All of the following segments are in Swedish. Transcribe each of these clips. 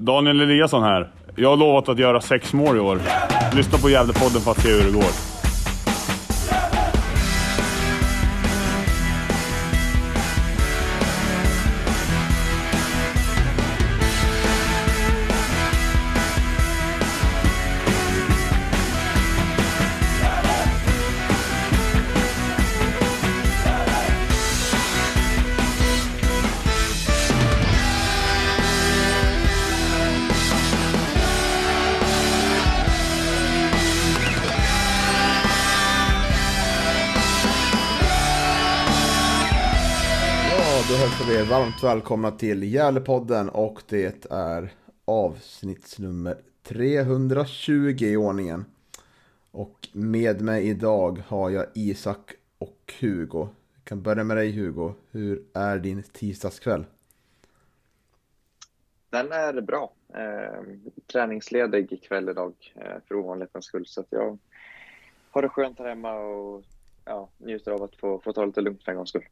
Daniel Eliasson här. Jag har lovat att göra sex mål i år. Lyssna på Gävlepodden för att se hur det går. Välkomna till Gävlepodden och det är avsnittsnummer 320 i ordningen. Och med mig idag har jag Isak och Hugo. Jag kan börja med dig Hugo. Hur är din tisdagskväll? Den är bra. Eh, träningsledig ikväll idag eh, för ovanlighetens skull. Så att jag har det skönt här hemma och ja, njuter av att få, få ta lite lugnt för en gångs skull.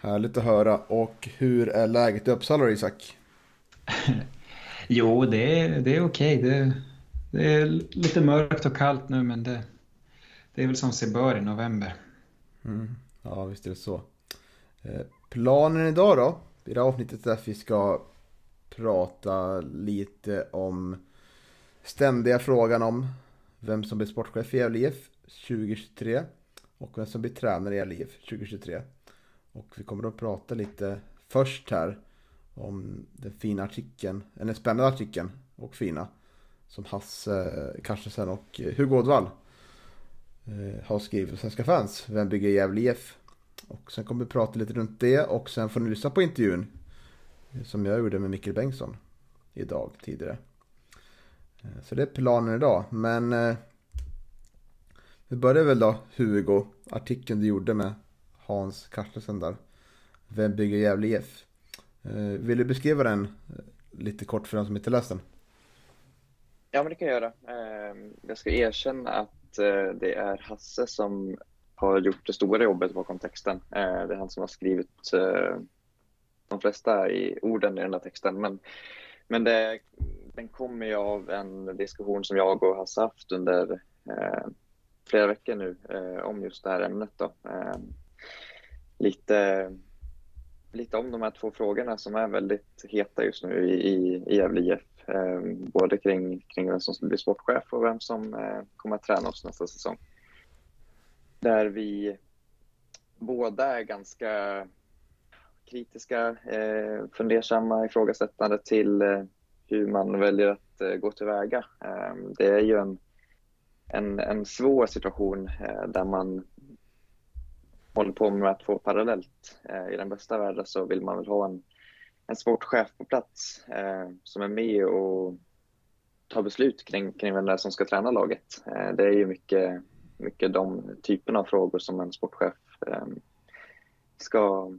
Härligt att höra. Och hur är läget i Uppsala Isak? Jo, det är, det är okej. Det, det är lite mörkt och kallt nu, men det, det är väl som sig bör i november. Mm. Ja, visst är det så. Eh, planen idag då? I det här avsnittet där vi ska prata lite om ständiga frågan om vem som blir sportchef i Gävle IF 2023 och vem som blir tränare i Gävle IF 2023. Och vi kommer att prata lite först här om den fina artikeln, eller spännande artikeln och fina som Hasse eh, Carstensen och eh, Hugo Ådvall eh, har skrivit på Svenska fans. Vem bygger Gävle IF? Och sen kommer vi prata lite runt det och sen får ni lyssna på intervjun som jag gjorde med Mikkel Bengtsson idag tidigare. Så det är planen idag. Men vi börjar väl då Hugo, artikeln du gjorde med Hans Carstensen där. Vem bygger Gävle IF? Eh, vill du beskriva den eh, lite kort för den som inte läst den? Ja, men det kan jag göra. Ehm, jag ska erkänna att eh, det är Hasse som har gjort det stora jobbet bakom texten. Det är han som har skrivit de flesta i orden i den här texten. Men, men det, den kommer ju av en diskussion som jag och Hasse haft under flera veckor nu om just det här ämnet. Då. Ehm, Lite, lite om de här två frågorna som är väldigt heta just nu i, i, i Gävle IF. Eh, både kring, kring vem som ska bli sportchef och vem som eh, kommer att träna oss nästa säsong. Där vi båda är ganska kritiska, eh, fundersamma, ifrågasättande till eh, hur man väljer att eh, gå tillväga. Eh, det är ju en, en, en svår situation eh, där man håller på med att få parallellt. Eh, I den bästa världen så vill man väl ha en, en sportchef på plats eh, som är med och tar beslut kring, kring vem det är som ska träna laget. Eh, det är ju mycket, mycket de typerna av frågor som en sportchef eh, ska,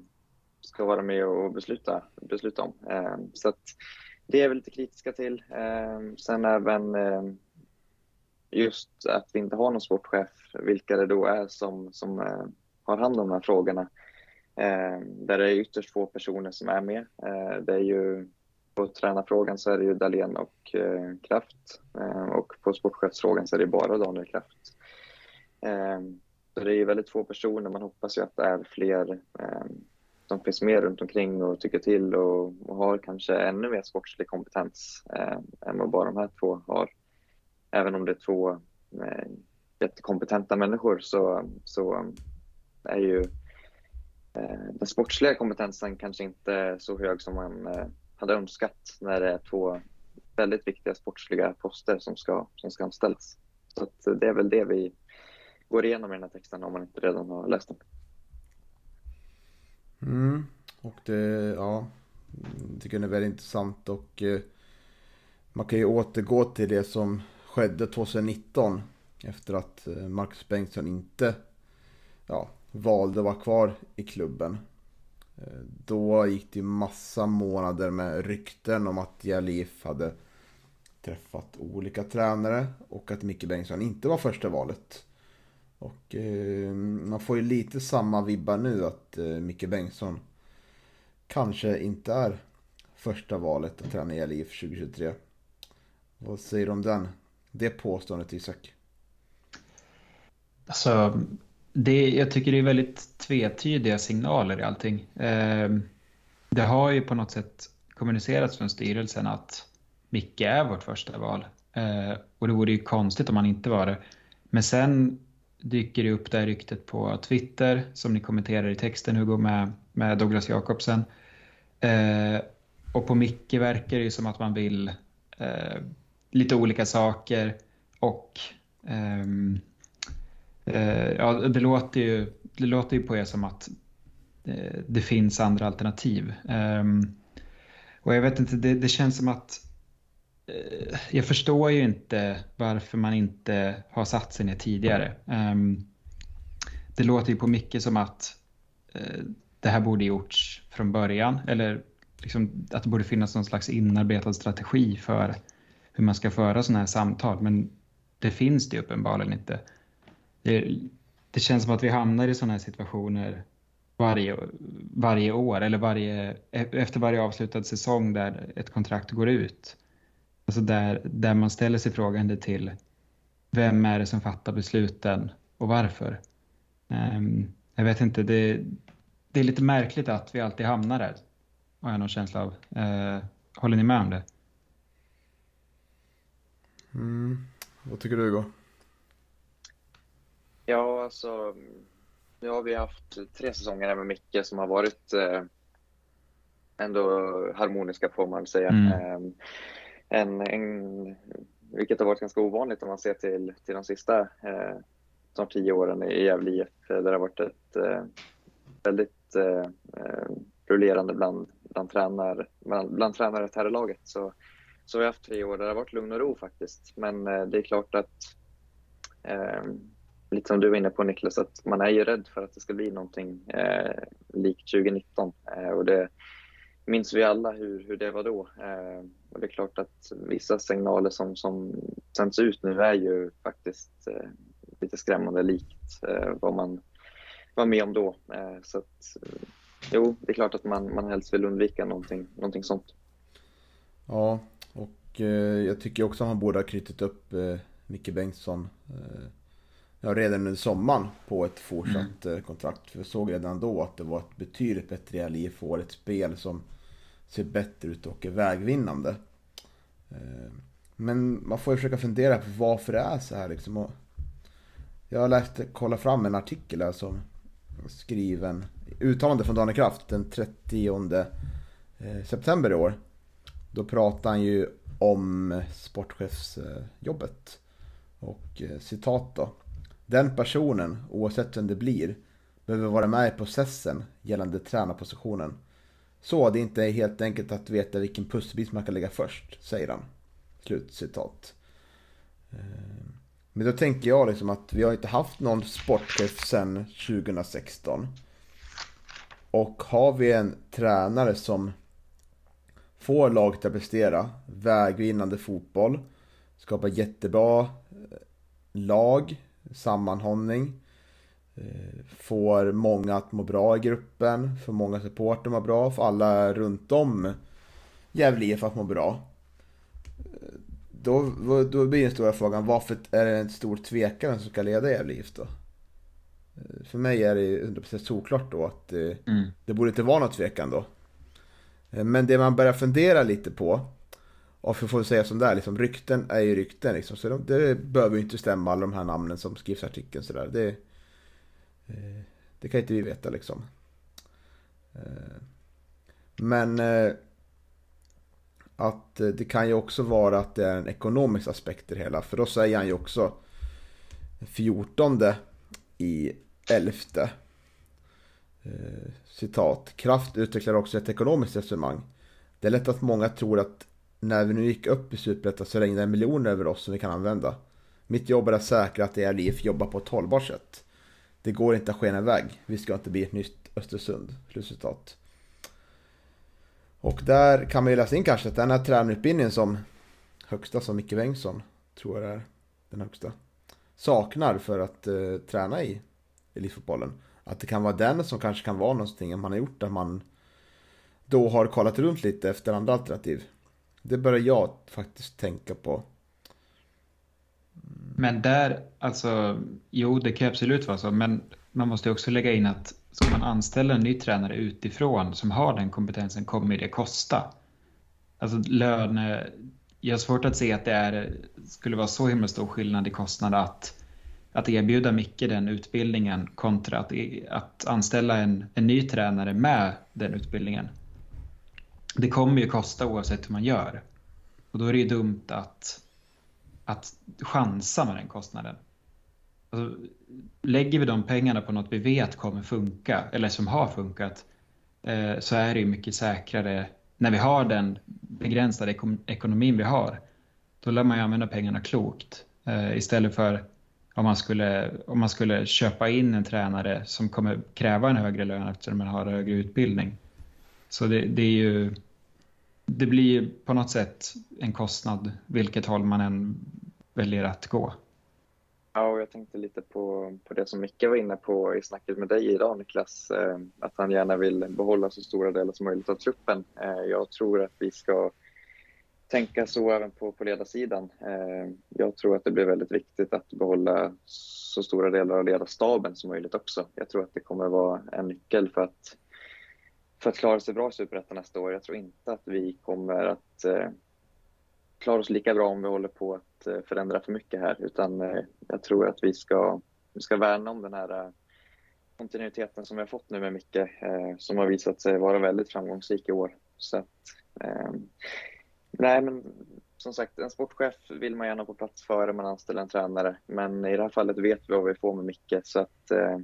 ska vara med och besluta, besluta om. Eh, så att det är vi lite kritiska till. Eh, sen även eh, just att vi inte har någon sportchef, vilka det då är som, som eh, har hand om de här frågorna. Eh, där det är ytterst få personer som är med. Eh, det är ju på tränarfrågan så är det ju Dahlén och eh, Kraft eh, och på sportchefsfrågan så är det bara Daniel Kraft. Eh, så det är ju väldigt få personer. Man hoppas ju att det är fler eh, som finns med runt omkring och tycker till och, och har kanske ännu mer sportslig kompetens eh, än vad bara de här två har. Även om det är två eh, jättekompetenta människor så, så är ju eh, den sportsliga kompetensen kanske inte så hög som man eh, hade önskat när det är två väldigt viktiga sportsliga poster som ska, som ska anställas. Så att det är väl det vi går igenom i den här texten om man inte redan har läst den. Mm. Och det, ja, jag tycker det är väldigt intressant och eh, man kan ju återgå till det som skedde 2019 efter att eh, Marcus Bengtsson inte ja, valde att vara kvar i klubben. Eh, då gick det ju massa månader med rykten om att Jalif hade träffat olika tränare och att Micke Bengtsson inte var första valet. Och eh, man får ju lite samma vibbar nu att eh, Micke Bengtsson kanske inte är första valet att träna i LIF 2023. Vad säger du om den? Det påståendet Isak? Alltså, det, jag tycker det är väldigt tvetydiga signaler i allting. Eh, det har ju på något sätt kommunicerats från styrelsen att Micke är vårt första val. Eh, och det vore ju konstigt om han inte var det. Men sen dyker det upp det här ryktet på Twitter som ni kommenterar i texten Hugo med, med Douglas Jakobsen. Eh, och på Micke verkar det ju som att man vill eh, lite olika saker och eh, Eh, ja, det låter ju, det låter ju på er som att eh, det finns andra alternativ. Ehm, och jag vet inte, det, det känns som att eh, jag förstår ju inte varför man inte har satt sig ner tidigare. Ehm, det låter ju på mycket som att det här borde gjorts från början eller liksom att det borde finnas någon slags inarbetad strategi för hur man ska föra sådana här samtal. Men det finns det uppenbarligen inte. Det, det känns som att vi hamnar i sådana här situationer varje, varje år eller varje, e, efter varje avslutad säsong där ett kontrakt går ut. Alltså där, där man ställer sig frågande till vem är det som fattar besluten och varför? Um, jag vet inte, det, det, är lite märkligt att vi alltid hamnar där, har jag någon känsla av. Uh, håller ni med om det? Mm. Vad tycker du Hugo? Ja, alltså nu har vi haft tre säsonger med Micke som har varit eh, ändå harmoniska får man säga. Mm. Eh, en, en, vilket har varit ganska ovanligt om man ser till, till de sista eh, snart tio åren i Gävle IF där det har varit ett eh, väldigt eh, eh rullerande bland, bland, tränare, bland, bland tränare till herrlaget. Så, så vi har haft tre år där det har varit lugn och ro faktiskt. Men eh, det är klart att, eh, lite som du var inne på Niklas, att man är ju rädd för att det ska bli någonting eh, likt 2019. Eh, och det, minns vi alla hur, hur det var då. Eh, och det är klart att vissa signaler som, som sänds ut nu är ju faktiskt eh, lite skrämmande likt eh, vad man var med om då. Eh, så att, eh, jo, det är klart att man, man helst vill undvika någonting, någonting sånt. Ja, och eh, jag tycker också att man borde ha knutit upp eh, Micke Bengtsson eh, ja, redan under sommaren på ett fortsatt mm. kontrakt. För jag såg redan då att det var ett betydligt bättre LIF får ett spel som ser bättre ut och är vägvinnande. Eh, men man får ju försöka fundera på varför det är så här liksom. Jag har läst, kolla fram en artikel här som skriven, uttalande från Daniel Kraft den 30 eh, september i år. Då pratar han ju om sportchefsjobbet. Och citat då. Den personen, oavsett vem det blir, behöver vara med i processen gällande tränarpositionen så det är inte helt enkelt att veta vilken pusselbit man kan lägga först, säger han. Slutcitat. Eh, men då tänker jag liksom att vi har inte haft någon sportchef sedan 2016. Och har vi en tränare som får laget att prestera, vägvinnande fotboll, skapar jättebra eh, lag, sammanhållning, Eh, får många att må bra i gruppen, för många supporter att må bra, för alla runt om Gävle IF att må bra. Eh, då, då blir den stora frågan, varför är det en stor tvekan som ska leda Gävle IF då? Eh, för mig är det 100% såklart då att mm. det borde inte vara någon tvekan då. Men det man börjar fundera lite på, och för att säga som det är, liksom, rykten är ju rykten liksom, så de, det behöver ju inte stämma alla de här namnen som skrivs i artikeln sådär. Det, eh, det kan inte vi veta liksom. Eh, men eh, att det kan ju också vara att det är en ekonomisk aspekt i det hela. För då säger han ju också 14 i 11. Citat. Kraft utvecklar också ett ekonomiskt resonemang. Det är lätt att många tror att när vi nu gick upp i Superettan så regnade miljoner över oss som vi kan använda. Mitt jobb är att säkra att ERLIF jobbar på ett hållbart sätt. Det går inte att skena iväg. Vi ska inte bli ett nytt Östersund. Slutcitat. Och där kan man ju läsa in kanske att den här tränarutbildningen som högsta som Micke Bengtsson, tror jag det är den högsta, saknar för att eh, träna i elitfotbollen. Att det kan vara den som kanske kan vara någonting man har gjort där man då har kollat runt lite efter andra alternativ. Det börjar jag faktiskt tänka på. Men där, alltså, jo det kan absolut vara så, men man måste också lägga in att ska man anställa en ny tränare utifrån som har den kompetensen kommer det kosta. Alltså löne, jag har svårt att se att det är, skulle vara så himla stor skillnad i kostnad att, att erbjuda Micke den utbildningen kontra att, att anställa en, en ny tränare med den utbildningen. Det kommer ju kosta oavsett hur man gör. Och då är det ju dumt att, att chansa med den kostnaden. Alltså, lägger vi de pengarna på något vi vet kommer funka, eller som har funkat, eh, så är det ju mycket säkrare när vi har den begränsade ekonomin vi har. Då lär man ju använda pengarna klokt eh, istället för om man, skulle, om man skulle köpa in en tränare som kommer kräva en högre lön eftersom man har högre utbildning. Så det, det är ju det blir på något sätt en kostnad vilket håll man än väljer att gå. Ja, och jag tänkte lite på, på det som Micke var inne på i snacket med dig idag Niklas, eh, att han gärna vill behålla så stora delar som möjligt av truppen. Eh, jag tror att vi ska tänka så även på, på ledarsidan. Eh, jag tror att det blir väldigt viktigt att behålla så stora delar av ledarstaben som möjligt också. Jag tror att det kommer vara en nyckel för att, för att klara sig bra i Superettan nästa år. Jag tror inte att vi kommer att eh, klara oss lika bra om vi håller på att eh, förändra för mycket här. Utan eh, jag tror att vi ska, vi ska värna om den här eh, kontinuiteten som vi har fått nu med Micke, eh, som har visat sig vara väldigt framgångsrik i år. Så att, eh, nej, men som sagt, en sportchef vill man gärna på plats före man anställer en tränare. Men i det här fallet vet vi vad vi får med Micke. Så att, eh,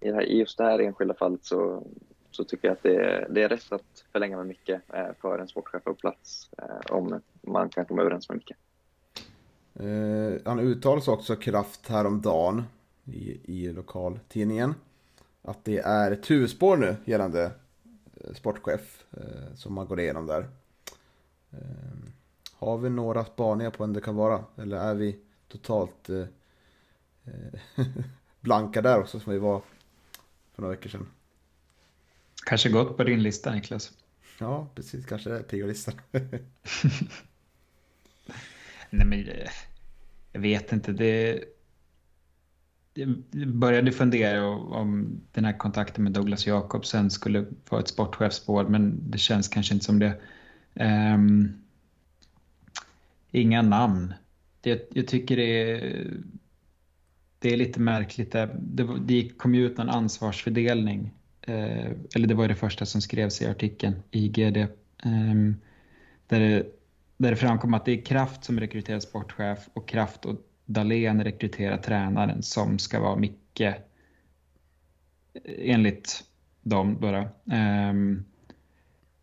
i just det här enskilda fallet så, så tycker jag att det är, det är rätt att förlänga med Micke eh, för en sportchef på plats eh, om man kan komma överens med Micke. Eh, han uttalade också kraft häromdagen i, i lokaltidningen att det är ett huvudspår nu gällande eh, sportchef som man går igenom där. Har vi några spaningar på vem det kan vara? Eller är vi totalt eh, blanka där också som vi var för några veckor sedan? Kanske gått på din lista Niklas. Ja, precis. Kanske det är priolistan. Nej, men jag vet inte. Det, jag började fundera om den här kontakten med Douglas Jakobsen skulle vara ett sportchefsspår, men det känns kanske inte som det. Um, inga namn. Det, jag tycker det är, det är lite märkligt. Det, det, det kom ju ut en ansvarsfördelning eh, Eh, eller det var det första som skrevs i artikeln i GD, eh, där, det, där det framkom att det är Kraft som rekryterar sportchef och Kraft och Dahlén rekryterar tränaren som ska vara Micke, eh, enligt dem. bara. eh,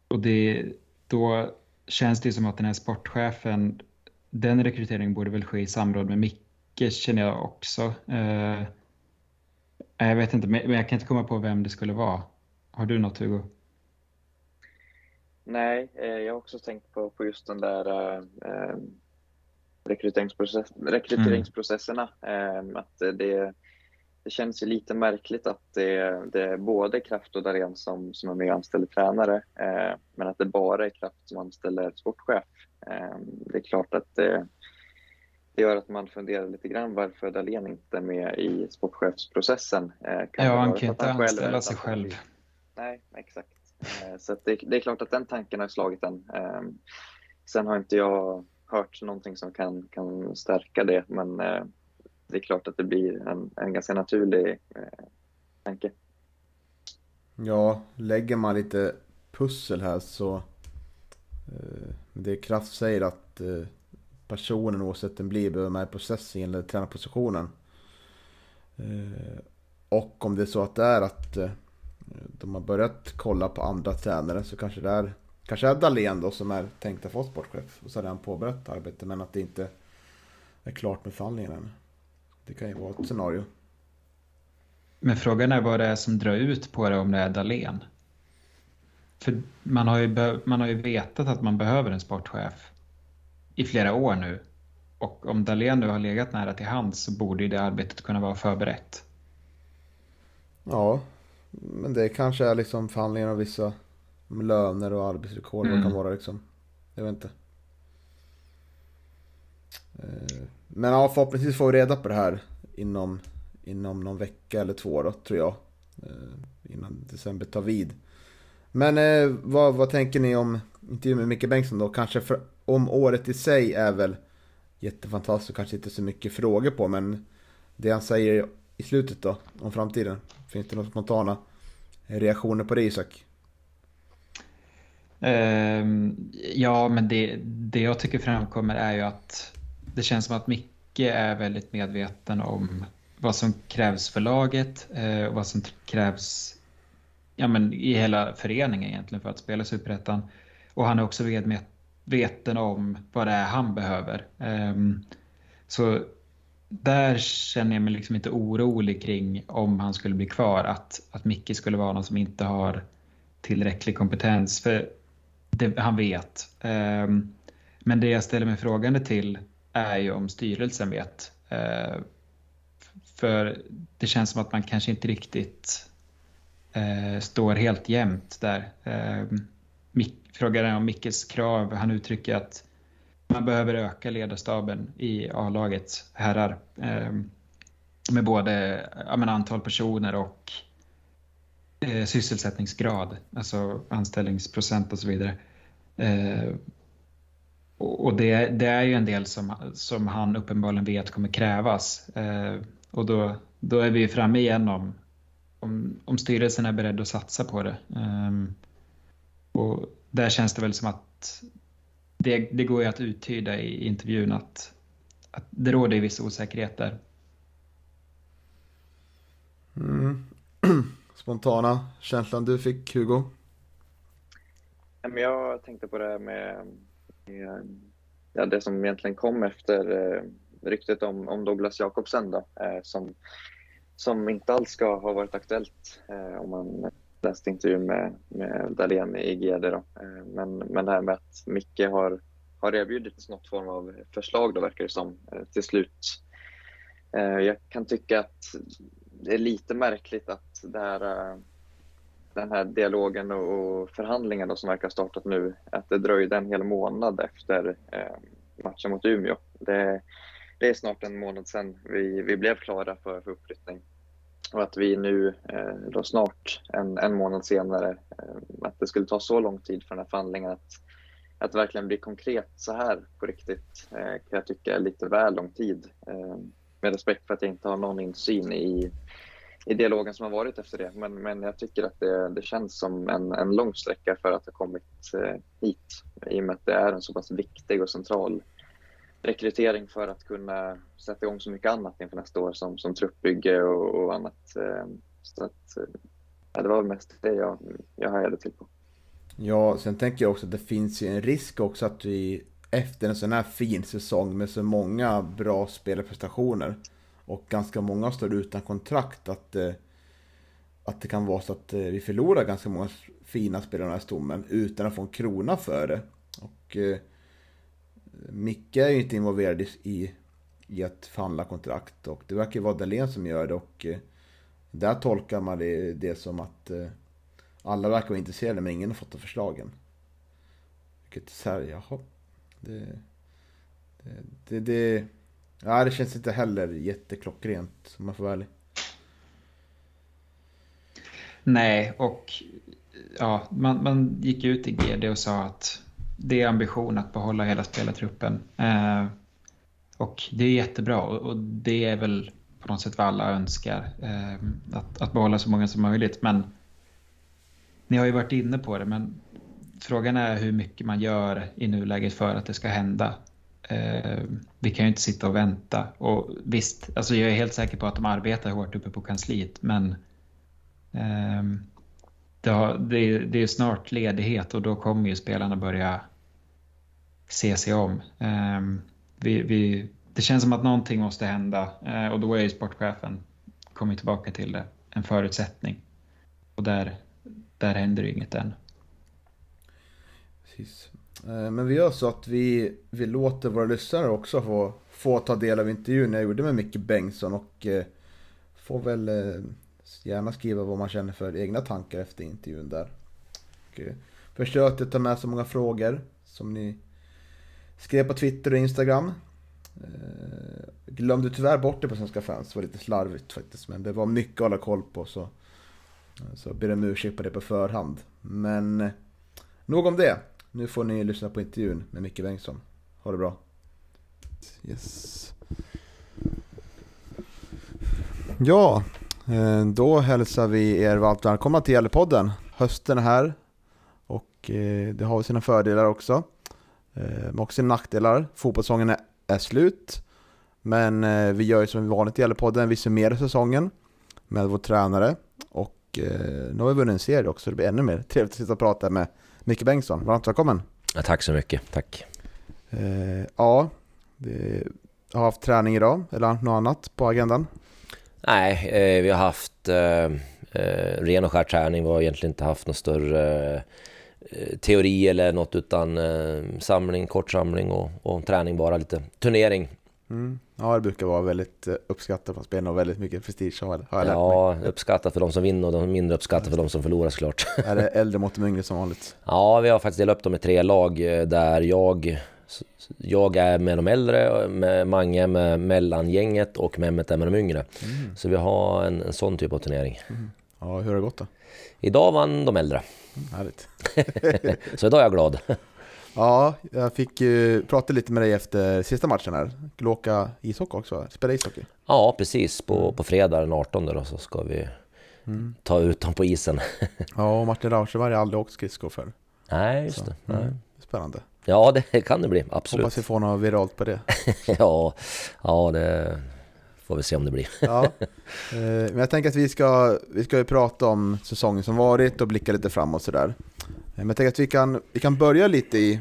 och det, då känns det som att den här sportchefen, den rekryteringen borde väl ske i samråd med Micke känner jag också. Eh, Eh, jag vet inte, men jag kan inte komma på vem det skulle vara. Har du något Hugo? Nej, eh, jag har också tänkt på, på just den där äh, rekryteringsprocess, rekryteringsprocesserna. Mm. Äh, att det, det känns ju lite märkligt att det, det är både Kraft och Darén som, som är med och anställer tränare, äh, men att det bara är Kraft som anställer sportchef. det är klart att det, det gör att man funderar lite grann varför Dahlén inte är med i sportchefsprocessen. Eh, kan ja, han kan inte anställa sig själv. Nej, exakt. Eh, så det, det, är klart att den tanken har slagit en. Ehm, sen har inte jag hört någonting som kan, kan stärka det, men eh, det är klart att det blir en, en ganska naturlig tanke. Ja, lägger man lite pussel här så det Kraft säger att personen oavsett den blir behöver med i processen eller tränarpositionen. Eh, och om det är så att det är att eh, de har börjat kolla på andra tränare så kanske det är Kanske är Dahlén då som är tänkt att få sportchef och så har han påbörjat arbetet men att det inte är klart med förhandlingen än. Det kan ju vara ett scenario. Men frågan är vad det är som drar ut på det om det är Dahlén. För man har ju, man har ju vetat att man behöver en sportchef i flera år nu. Och om Dahlén nu har legat nära till hands så borde ju det arbetet kunna vara förberett. Ja, men det kanske är liksom förhandlingar av vissa Om löner och arbetsvillkor mm. kan vara liksom. Jag vet inte. Eh, men ja, förhoppningsvis får vi reda på det här inom, inom någon vecka eller två då, tror jag. Eh, innan december tar vid. Men eh, vad, vad tänker ni om intervjun med Micke Bengtsson då? Kanske för, om året i sig är väl jättefantastiskt och kanske inte så mycket frågor på men det han säger i slutet då om framtiden. Finns det några spontana reaktioner på det Isak? Um, ja, men det, det jag tycker framkommer är ju att det känns som att Micke är väldigt medveten om vad som krävs för laget eh, och vad som krävs ja, men i hela föreningen egentligen för att spela Superettan. Och han är också medveten om vad det är han behöver. Ehm, så där känner jag mig liksom inte orolig kring om han skulle bli kvar, att, att Micke skulle vara någon som inte har tillräcklig kompetens. För det, han vet. Ehm, men det jag ställer mig frågande till är ju om styrelsen vet. Ehm, för det känns som att man kanske inte riktigt eh, står helt jämnt där. Frågar han om Mickes krav. Han uttrycker att man behöver öka ledarstaben i A-laget herrar. Eh, med både menar, antal personer och eh, sysselsättningsgrad, alltså anställningsprocent och så vidare. Eh, och det, det, är ju en del som, som han uppenbarligen vet kommer krävas. Eh, och då, då är vi framme igen om, om, om styrelsen är beredd att satsa på det. Ehm, och där känns det väl som att det, det går ju att uttyda i intervjun att, att det råder viss osäkerhet där. Mm. Spontana känslan du fick, Hugo? Jag tänkte på det här med, ja, det som egentligen kom efter eh, ryktet om, om Douglas Jakobsen då, eh, som, som inte alls ska ha varit aktuellt eh, om man läste intervjun med, med Dahlén i GD. Då. Eh, men, men det här med att Micke har, har erbjudits något form av förslag då verkar det som eh, till slut. Eh, jag kan tycka att det är lite märkligt att det här, den här dialogen och förhandlingen då som verkar ha startat nu, att det dröjde en hel månad efter matchen mot Umeå. Det, det är snart en månad sedan vi, vi blev klara för, för uppflyttning. Och att vi nu eh, då snart, en, en månad senare, eh, att det skulle ta så lång tid för den här förhandlingen att, att verkligen bli konkret så här på riktigt eh, kan jag tycka är lite väl lång tid. Eh, med respekt för att jag inte har någon insyn i, i dialogen som har varit efter det. Men, men jag tycker att det, det känns som en, en lång sträcka för att ha kommit eh, hit i och med att det är en så pass viktig och central rekrytering för att kunna sätta igång så mycket annat inför nästa år som, som truppbygge och, och annat. Eh, så att, eh, ja, det var mest det jag, jag hajade till på. Ja, sen tänker jag också att det finns ju en risk också att vi efter en sån här fin säsong med så många bra spelarprestationer och ganska många står utan kontrakt att, eh, att det kan vara så att vi förlorar ganska många fina spelare den här stommen utan att få en krona för det. Och Micke är ju inte involverad i, i att förhandla kontrakt och det verkar vara Dahlén som gör det och eh, där tolkar man det, det som att eh, alla verkar vara intresserade men ingen har fått de förslagen. Vilket så här, jaha. Det, det, det, det, ja, det känns inte heller jätteklockrent om man får vara ärlig. Nej, och ja, man, man gick ut i GD och sa att det är ambition att behålla hela spelartruppen. Eh, och det är jättebra och, det är väl på något sätt vad alla önskar. Eh, att, att behålla så många som möjligt. Men ni har ju varit inne på det, men frågan är hur mycket man gör i nuläget för att det ska hända. Eh, vi kan ju inte sitta och vänta. Och visst, alltså jag är helt säker på att de arbetar hårt uppe på kansliet, men eh, det, har, det, det, är snart ledighet och då kommer ju spelarna börja se sig om. Ehm, vi, vi, det känns som att någonting måste hända eh, och då är ju sportchefen, kommer tillbaka till det, en förutsättning. Och där, där händer det inget än. Precis. Eh, men vi gör så att vi, vi låter våra lyssnare också få, få ta del av intervjun jag gjorde med Micke Bengtsson och eh, får väl eh, gärna skriva vad man känner för egna tankar efter intervjun där. Och, eh, att ta med så många frågor som ni skrev på Twitter och Instagram. Eh, glömde tyvärr bort det på Svenska fans, det var lite slarvigt faktiskt. Men det var mycket att hålla koll på så, så ber om ursäkt på det på förhand. Men eh, nog om det. Nu får ni lyssna på intervjun med Micke Bengtsson. Ha det bra. Yes. Ja, eh, då hälsar vi er varmt välkomna till Gällepodden. Hösten är här och eh, det har sina fördelar också. Eh, men också nackdelar. Fotbollssäsongen är slut. Men vi gör ju som vanligt i Gällepodden, vi summerar säsongen med vår tränare. Och nu har vi vunnit en serie också, det blir ännu mer trevligt att sitta och prata med Micke Bengtsson. Varmt välkommen! Ja, tack så mycket, tack! Ja, har haft träning idag, eller något annat på agendan? Nej, eh, vi har haft eh, eh, ren och skär träning. Vi har egentligen inte haft någon större eh, teori eller något utan eh, samling, kort samling och, och, träning bara, lite turnering. Mm. Ja, det brukar vara väldigt eh, uppskattat på spelen och väldigt mycket prestige har jag lärt Ja, mig. uppskattat för de som vinner och de mindre uppskattat för de som förlorar såklart. Är det äldre mot de yngre som vanligt? Ja, vi har faktiskt delat upp dem i tre lag där jag jag är med de äldre, med Mange med mellangänget och Mehmet är med de yngre. Mm. Så vi har en, en sån typ av turnering. Mm. Ja, hur har det gått då? Idag vann de äldre. Härligt. så idag är jag glad. Ja, jag fick ju prata lite med dig efter sista matchen här. Du åka ishockey också, spela ishockey? Ja, precis. På, mm. på fredag den 18 då så ska vi mm. ta ut dem på isen. ja, och Martin Rauschenberg har aldrig åkt skridskor förr. Nej, just så, det. Nej. Mm, spännande. Ja, det kan det bli, absolut. Hoppas vi får något viralt på det. ja, ja, det får vi se om det blir. ja. Eh, men jag tänker att vi ska, vi ska ju prata om säsongen som varit och blicka lite framåt sådär. Eh, men jag tänker att vi kan, vi kan börja lite i,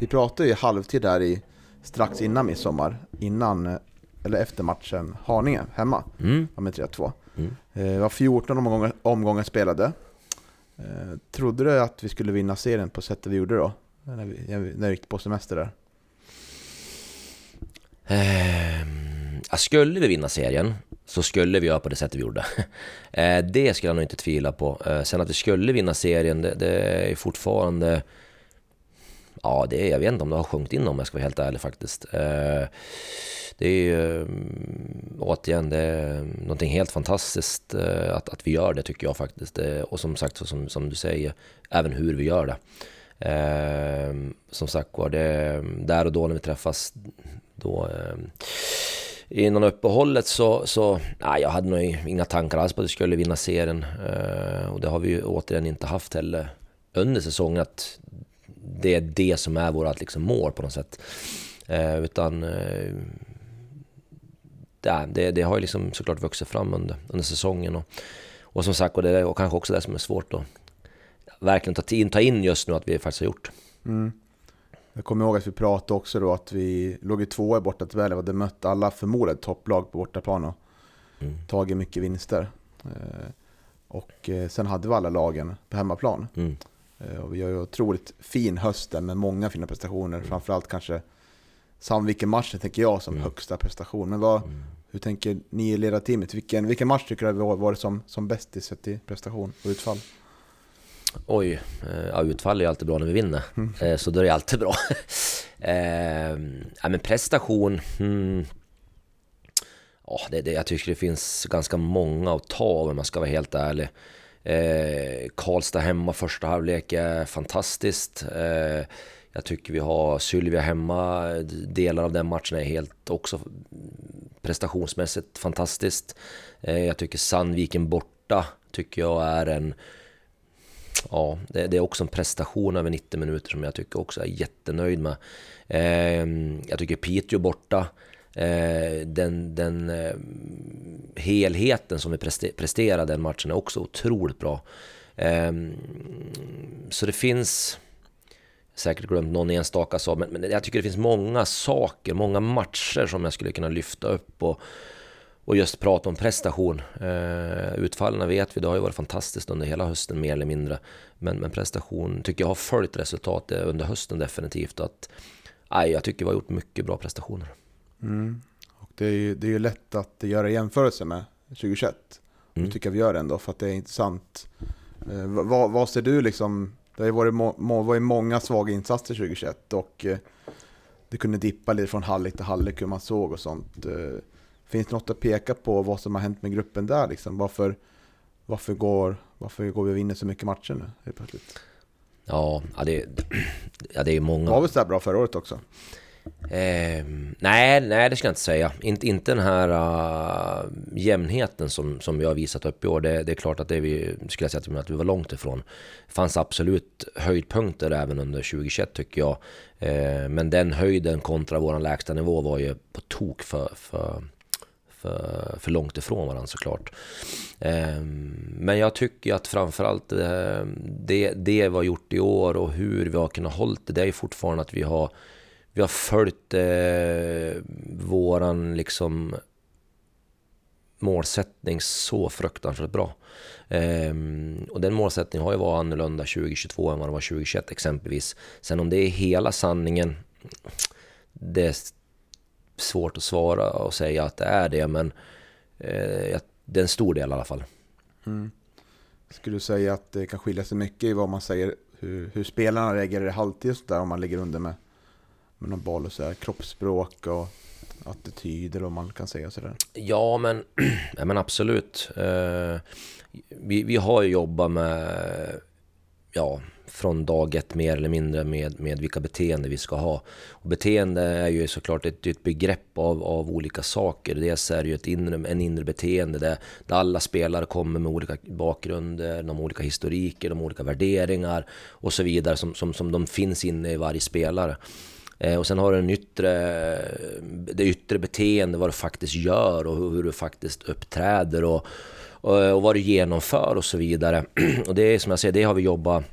vi pratade ju halvtid där i, strax innan midsommar, innan, eller efter matchen Haninge hemma, mm. med 3-2. Mm. Eh, det var 14 omgångar, omgångar spelade. Trodde du att vi skulle vinna serien på sättet vi gjorde då? När vi, när vi gick på semester där? Eh, skulle vi vinna serien så skulle vi göra på det sättet vi gjorde. Eh, det skulle jag nog inte tvivla på. Eh, sen att vi skulle vinna serien, det, det, är fortfarande... Ja, det är, jag vet inte om det har sjunkit in om jag ska vara helt ärlig faktiskt. Eh, det är ju mm, återigen det är någonting helt fantastiskt att, att vi gör det tycker jag faktiskt. Och som sagt, som, som du säger, även hur vi gör det. Som sagt var, det, där och då när vi träffas då innan uppehållet så, så nej, jag hade nog inga tankar alls på att vi skulle vinna serien. Eh, och det har vi ju återigen inte haft heller under säsongen att det är det som är vårt liksom, mål på något sätt. Eh, utan eh, det, det, har ju liksom såklart vuxit fram under, under säsongen. Och, och som sagt, och det är kanske också det som är svårt att verkligen ta in, ta in just nu att vi faktiskt har gjort. Mm. Jag kommer ihåg att vi pratade också då att vi låg i tvåa i bortatabellen och hade mött alla förmodade topplag på bortaplan och mm. tagit mycket vinster. Eh, och eh, sen hade vi alla lagen på hemmaplan. Mm. Eh, och vi har ju otroligt fin hösten med många fina prestationer. Mm. Framförallt kanske Sandviken-matchen tänker jag som mm. högsta prestation. Men vad, mm. hur tänker ni i ledarteamet? Vilken, vilken match tycker du har varit som, som bäst i sett i prestation och utfall? Oj, eh, ja, utfall är alltid bra när vi vinner. Mm. Eh, så då är det alltid bra. eh, ja, men prestation... Hmm. Ja, det, det, jag tycker det finns ganska många att ta av om man ska vara helt ärlig. Eh, Karlstad hemma första halvlek är fantastiskt. Eh, jag tycker vi har Sylvia hemma. Delar av den matchen är helt också prestationsmässigt fantastiskt. Eh, jag tycker Sandviken borta tycker jag är en ja, det, det, är också en prestation över 90 minuter som jag tycker också är jättenöjd med. Eh, jag tycker Piteå borta, eh, den, den eh, helheten som vi presterade den matchen är också otroligt bra. Ehm, så det finns säkert glömt någon enstaka sak, men, men jag tycker det finns många saker, många matcher som jag skulle kunna lyfta upp och och just prata om prestation. Eh, utfallen vet vi, det har ju varit fantastiskt under hela hösten mer eller mindre. Men, men prestation tycker jag har följt resultatet under hösten definitivt. Att, aj, jag tycker vi har gjort mycket bra prestationer. Mm. Och det, är ju, det är ju lätt att göra jämförelser med 2021. Mm. Det tycker jag vi gör ändå för att det är intressant. Eh, vad, vad ser du liksom Det har ju varit, må, må, varit många svaga insatser 2021 och eh, det kunde dippa lite från halvlek till halvlek hur man såg och sånt. Eh, finns det något att peka på vad som har hänt med gruppen där liksom? Varför, varför, går, varför går vi och vinner så mycket matcher nu helt plötsligt? Ja, det, ja, det är många. Var vi så här bra förra året också? Eh, nej, nej, det ska jag inte säga. Inte, inte den här uh, jämnheten som, som vi har visat upp i år. Det, det är klart att det vi skulle säga att vi var långt ifrån. Det fanns absolut höjdpunkter även under 2021 tycker jag. Eh, men den höjden kontra vår lägsta nivå var ju på tok för, för, för, för långt ifrån varandra såklart. Ehm, men jag tycker att framförallt eh, det, det vi har gjort i år och hur vi har kunnat hålla det, det är fortfarande att vi har vi har följt eh, våran liksom målsättning så fruktansvärt bra. Ehm, och den målsättningen har ju varit annorlunda 2022 än vad den var 2021 exempelvis. Sen om det är hela sanningen, det svårt att svara och säga att det är det, men eh, det är en stor del i alla fall. Mm. Skulle du säga att det kan skilja sig mycket i vad man säger, hur, hur spelarna reagerar i halvtid och där om man ligger under med med någon boll och så här, kroppsspråk och attityd eller vad man kan säga sådär? Ja, men, ja, men absolut. Eh, vi, vi har ju jobbat med, ja, från dag ett mer eller mindre med, med vilka beteenden vi ska ha. Och beteende är ju såklart ett, ett begrepp av, av olika saker. Dels är det ju ett inre, en inre beteende där, där alla spelare kommer med olika bakgrunder, de olika historiker, de olika värderingar och så vidare som, som, som de finns inne i varje spelare. Eh, och sen har du den yttre, det yttre beteende, vad du faktiskt gör och hur du faktiskt uppträder och, och, och vad du genomför och så vidare. Och det är som jag säger, det har vi jobbat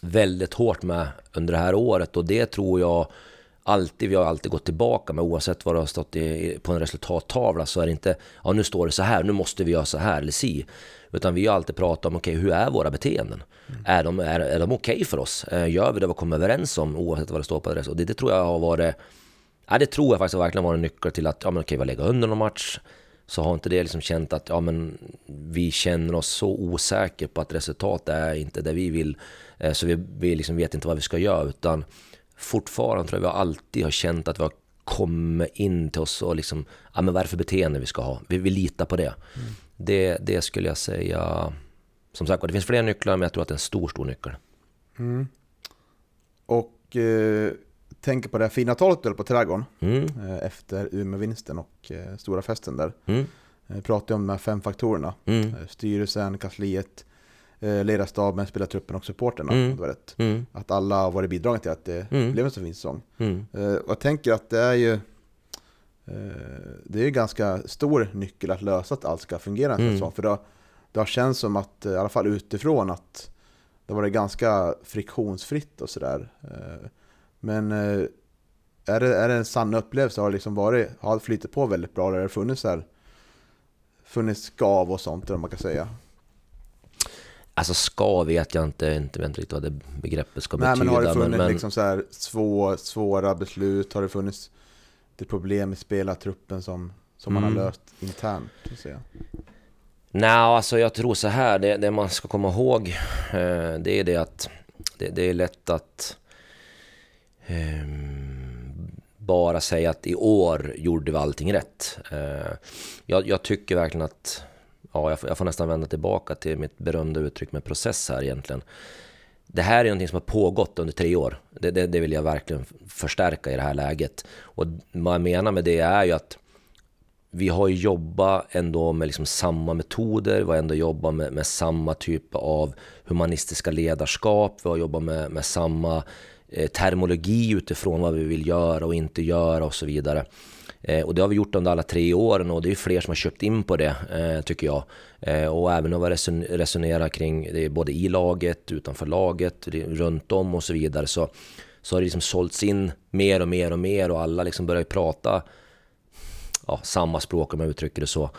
väldigt hårt med under det här året och det tror jag alltid, vi har alltid gått tillbaka med oavsett vad det har stått i, på en resultattavla så är det inte, ja nu står det så här, nu måste vi göra så här eller si. Utan vi har alltid pratat om, okej okay, hur är våra beteenden? Mm. Är de, är, är de okej okay för oss? Eh, gör vi det vi kommer överens om oavsett vad det står på adress? Och det, det tror jag har varit, ja det tror jag faktiskt har verkligen varit en nyckel till att, ja men okej, okay, vi lägger under någon match. Så har inte det liksom känt att, ja men vi känner oss så osäkra på att resultatet är inte det vi vill. Eh, så vi, vi liksom vet inte vad vi ska göra utan fortfarande tror jag vi alltid har känt att vi har kommit in till oss och liksom, ja men vad är det för beteende vi ska ha? Vi, vi litar på det. Mm. det. Det skulle jag säga, som sagt det finns fler nycklar men jag tror att det är en stor, stor nyckel. Mm. Och eh, tänker på det här fina talet du på Trädgården mm. eh, efter Umeå-vinsten och eh, stora festen där. Mm. Eh, pratade om de här fem faktorerna. Mm. Styrelsen, kansliet, ledarstaben, spelartruppen och supporterna. Mm. Mm. Att alla har varit bidragande till att det mm. blev en så fin säsong. Mm. Jag tänker att det är ju det är ju ganska stor nyckel att lösa att allt ska fungera en mm. säsong. För det, det har känts som att, i alla fall utifrån, att det har varit ganska friktionsfritt och sådär. Men eh, är det, är det en sann upplevelse? Har det liksom varit, har flyttat på väldigt bra? Eller har det funnits, här, funnits skav och sånt, eller man kan säga? Alltså ska vet jag inte, inte vet riktigt vad det begreppet ska Nej, betyda. Men har det funnits men, liksom så här svår, svåra beslut? Har det funnits det problem i spelartruppen som, som mm. man har mm. löst internt? Nej, alltså jag tror så här, det, det man ska komma ihåg eh, det är det att det, det är lätt att Ehm, bara säga att i år gjorde vi allting rätt. Eh, jag, jag tycker verkligen att ja, jag får, jag får nästan vända tillbaka till mitt berömda uttryck med process här egentligen. Det här är någonting som har pågått under tre år. Det, det, det, vill jag verkligen förstärka i det här läget. Och vad jag menar med det är ju att vi har jobbat ändå med liksom samma metoder, vi har ändå jobbat med, med samma typ av humanistiska ledarskap, vi har jobbat med, med samma Eh, termologi utifrån vad vi vill göra och inte göra och så vidare. Eh, och det har vi gjort under alla tre åren och det är fler som har köpt in på det, eh, tycker jag. Och även att resonera kring det både i laget, utanför laget, runt om och så vidare. Så, så har det liksom sålts in mer och mer och mer och alla liksom börjar prata ja, samma språk om jag uttrycker det så.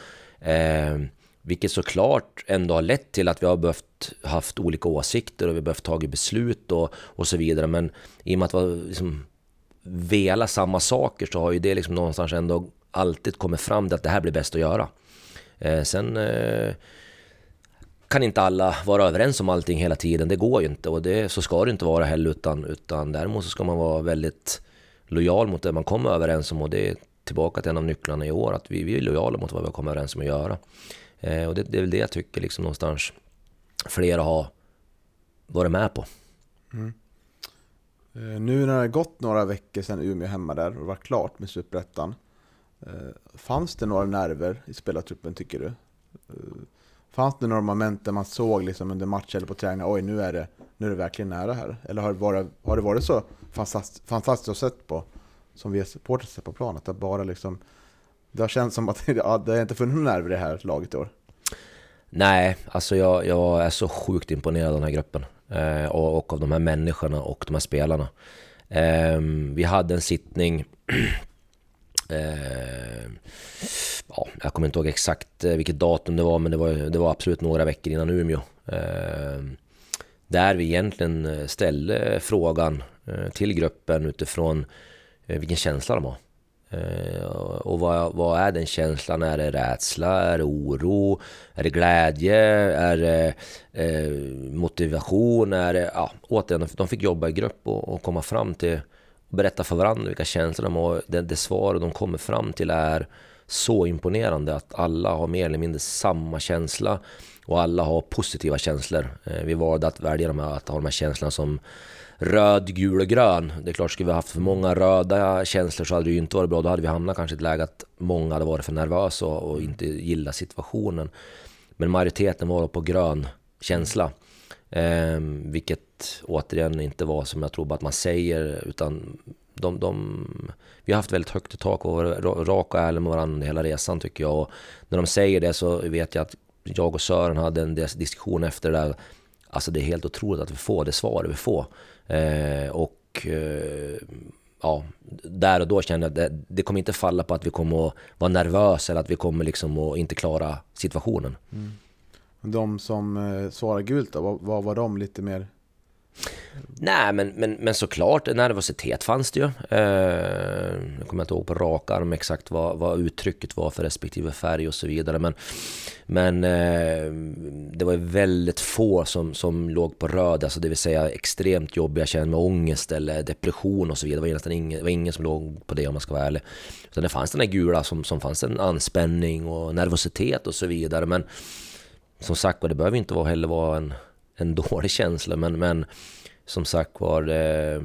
Vilket såklart ändå har lett till att vi har behövt haft olika åsikter och vi har behövt ta beslut och, och så vidare. Men i och med att vi har liksom vela samma saker så har ju det liksom någonstans ändå alltid kommit fram till att det här blir bäst att göra. Eh, sen... Eh, kan inte alla vara överens om allting hela tiden. Det går ju inte och det, så ska det inte vara heller. Utan, utan däremot så ska man vara väldigt lojal mot det man kommer överens om. Och det är tillbaka till en av nycklarna i år, att vi, vi är lojala mot vad vi har kommit överens om att göra. Eh, och det, det, är väl det jag tycker liksom någonstans flera har varit med på. Mm. Eh, nu när det har gått några veckor sedan Umeå hemma där och var klart med Superettan. Eh, fanns det några nerver i spelartruppen tycker du? Eh, fanns det några moment där man såg liksom under match eller på träning, oj nu är, det, nu är det verkligen nära här? Eller har det varit, har det varit så fantastiskt, fantastiskt att sett på, som vi supportrar sett på planen, att det bara liksom, det har känts som att det, har inte funnits nerver i det här laget i år? Nej, alltså jag, jag är så sjukt imponerad av den här gruppen. Eh, och, och, av de här människorna och de här spelarna. Eh, vi hade en sittning eh, ja, jag kommer inte ihåg exakt eh, vilket datum det var men det var, det var absolut några veckor innan Umeå. Ehm, där vi egentligen eh, ställde frågan eh, till gruppen utifrån eh, vilken känsla de har. Eh, och vad, vad, är den känslan? Är det rädsla? Är det oro? Är det glädje? Är det eh, motivation? Är det, ja, återigen, de fick jobba i grupp och, och komma fram till och berätta för varandra vilka känslor de har. Det, det svar de kommer fram till är så imponerande att alla har mer eller mindre samma känsla och alla har positiva känslor. Eh, vi valde att välja de här, att ha de här känslorna som röd, gul och grön. Det är klart, skulle vi haft för många röda känslor så hade det ju inte varit bra. Då hade vi hamnat kanske i ett läge att många hade varit för nervösa och, och inte gillat situationen. Men majoriteten var på grön känsla. Eh, vilket återigen inte var som jag tror bara att man säger utan de, de, vi har haft väldigt högt i tak och varit raka och ärliga med varandra hela resan tycker jag. Och när de säger det så vet jag att jag och Sören hade en diskussion efter det där. Alltså det är helt otroligt att vi får det svar vi får. Eh, och eh, ja, där och då kände jag att det, det, kommer inte falla på att vi kommer att vara nervösa eller att vi kommer liksom att inte klara situationen. Mm. De som eh, svarar gult då, vad, vad var de lite mer Nej, men, men, men såklart nervositet fanns det ju. Eh, jag kommer inte ihåg på rak arm exakt vad, vad uttrycket var för respektive färg och så vidare. Men, men eh, det var väldigt få som, som låg på röd, alltså det vill säga extremt jobbiga känner med ångest eller depression och så vidare. Det var nästan ingen, det var ingen som låg på det om man ska vara ärlig. Utan det fanns den där gula som, som fanns en anspänning och nervositet och så vidare. Men som sagt det behöver inte vara, heller vara en en dålig känsla men, men som sagt var eh,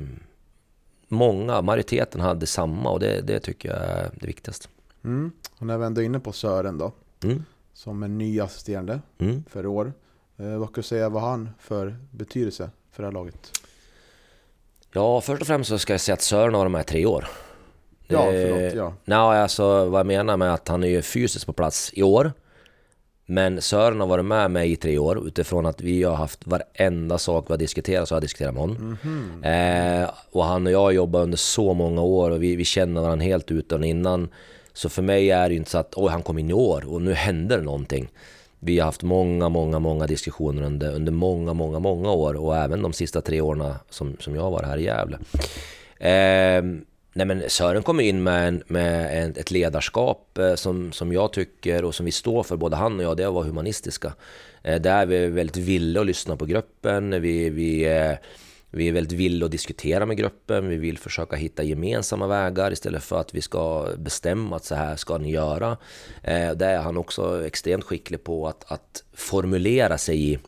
många, majoriteten hade samma och det, det tycker jag är det viktigaste. Mm. Och när vi ändå är inne på Sören då, mm. som en ny assisterande mm. för år. Eh, vad kan du säga vad han för betydelse för det här laget? Ja, först och främst så ska jag säga att Sören har de här tre år. Ja, förlåt, ja. Nej, alltså vad jag menar med att han är ju fysiskt på plats i år. Men Sören har varit med mig i tre år utifrån att vi har haft varenda sak vi har diskuterat så har jag diskuterat med honom. Mm -hmm. eh, och han och jag har jobbat under så många år och vi, vi känner varandra helt utan innan. Så för mig är det inte så att oj, han kom in i år och nu händer det någonting. Vi har haft många, många, många diskussioner under, under många, många, många år och även de sista tre åren som, som jag varit här i Gävle. Eh, Nej men Sören kommer in med, en, med en, ett ledarskap eh, som, som jag tycker och som vi står för, både han och jag, det är att vara humanistiska. Där där är vi väldigt villiga att lyssna på gruppen, vi, vi, eh, vi är väldigt villiga att diskutera med gruppen, vi vill försöka hitta gemensamma vägar istället för att vi ska bestämma att så här ska ni göra. Där är han också extremt skicklig på att, att formulera sig i.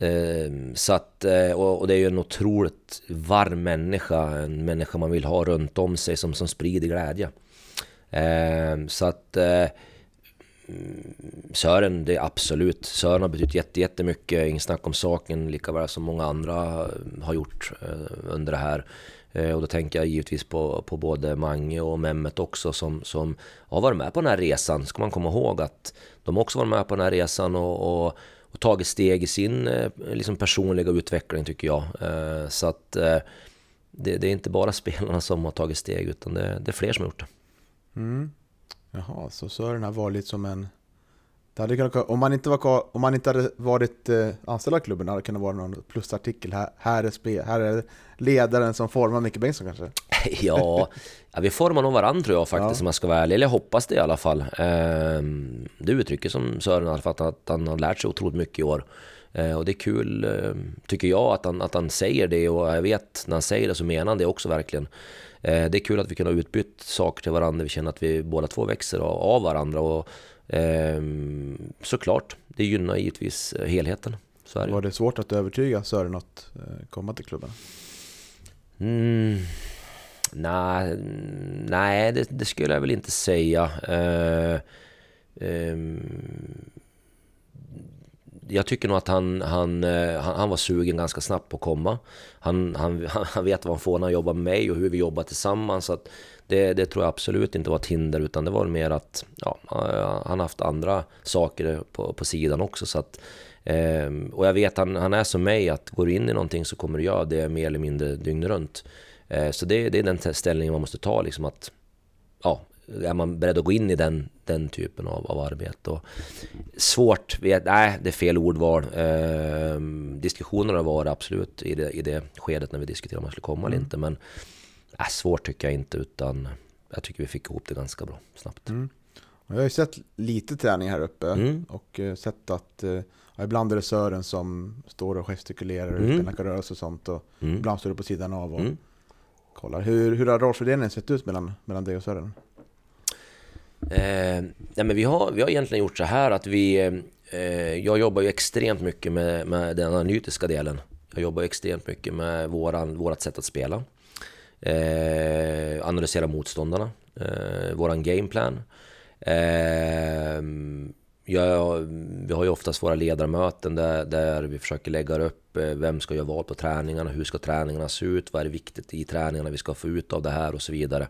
Ehm, så att, eh, och det är ju en otroligt varm människa, en människa man vill ha runt om sig som, som sprider glädje. Ehm, så att eh, Sören, det är absolut. Sören har betytt jättemycket, inget snack om saken, lika väl som många andra eh, har gjort under det här. Och då tänker jag givetvis på, på både Mange och Mehmet också som, som har varit med på den här resan. Ska man komma ihåg att de också varit med på den här resan och, och och tagit steg i sin eh, liksom personliga utveckling tycker jag. Eh, så att eh, det, det, är inte bara spelarna som har tagit steg utan det, det är fler som har gjort det. Mm. Jaha, så Sören har varit som en... Det hade kunnat, om, man inte var, om man inte hade varit anställd av klubben hade det kunnat vara någon plusartikel. Här, här, är, spe, här är ledaren som formar Micke Bengtsson kanske? ja, ja, vi formar nog varandra tror jag faktiskt Ja. om jag ska vara ärlig. Eller jag hoppas det i alla fall. Ehm, det uttrycker som Sören alla fall att han har lärt sig otroligt mycket i år. Eh, och det är kul, eh, tycker jag, att han, att han säger det och jag vet när han säger det så menar han det också verkligen. Eh, det är kul att vi kan ha utbytt saker till varandra. Vi känner att vi båda två växer av, av varandra och ehm, såklart, det gynnar givetvis helheten. Så det. Var det svårt att övertyga Sören att eh, komma till klubben? Mm, nej, nej det, det skulle jag väl inte säga. Eh, ehm, jag tycker nog att han, han, eh, han, han var sugen ganska snabbt på att komma. Han, han, han vet vad han får när han jobbar med mig och hur vi jobbar tillsammans. Så att det, det tror jag absolut inte var ett hinder utan det var mer att ja, eh, han har haft andra saker på, på sidan också. Så att, ehm, och jag vet han, han är som mig, att går du in i någonting så kommer du göra det mer eller mindre dygnet runt. Eh, så det, det är den ställningen man måste ta, liksom att ja, är man beredd att gå in i den, den typen av, av arbete? Och svårt, vet, nej det är fel ordval. Ehm, diskussioner har varit absolut i det, i det skedet när vi diskuterade om man skulle komma eller inte. Men äh, svårt tycker jag inte, utan jag tycker vi fick ihop det ganska bra snabbt. Mm. Jag har ju sett lite träning här uppe Mm. och eh, sett att eh, ja, ibland är det Sören som står och gestikulerar och Mm. utbildar rörelser och sånt och Mm. ibland står du på sidan av och Mm kollar. Hur, hur har rollfördelningen sett ut mellan, mellan dig och Sören? Eh, nej men vi, har, vi har egentligen gjort så här att vi... Eh, jag jobbar ju extremt mycket med, med den analytiska delen. Jag jobbar extremt mycket med våran, vårat sätt att spela. Eh, analysera motståndarna. Eh, våran gameplan. Eh, jag, vi har ju oftast våra ledarmöten där, där vi försöker lägga upp eh, vem ska göra vad på träningarna, hur ska träningarna se ut, vad är det viktigt i träningarna vi ska få ut av det här och så vidare.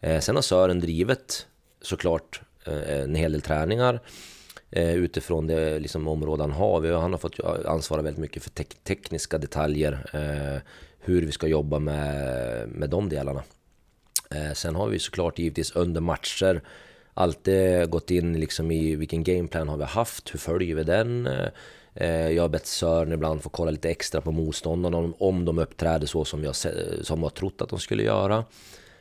Eh, sen har Sören drivet såklart eh, en hel del träningar utifrån det liksom, område han har. Han har fått ansvara väldigt mycket för te tekniska detaljer, hur vi ska jobba med, med de delarna. Sen har vi såklart givetvis under matcher alltid gått in liksom i vilken gameplan har vi haft, hur följer vi den? Eh, jag har bett Sören ibland få kolla lite extra på motståndarna om, om de uppträder så som jag, som jag trott att de skulle göra.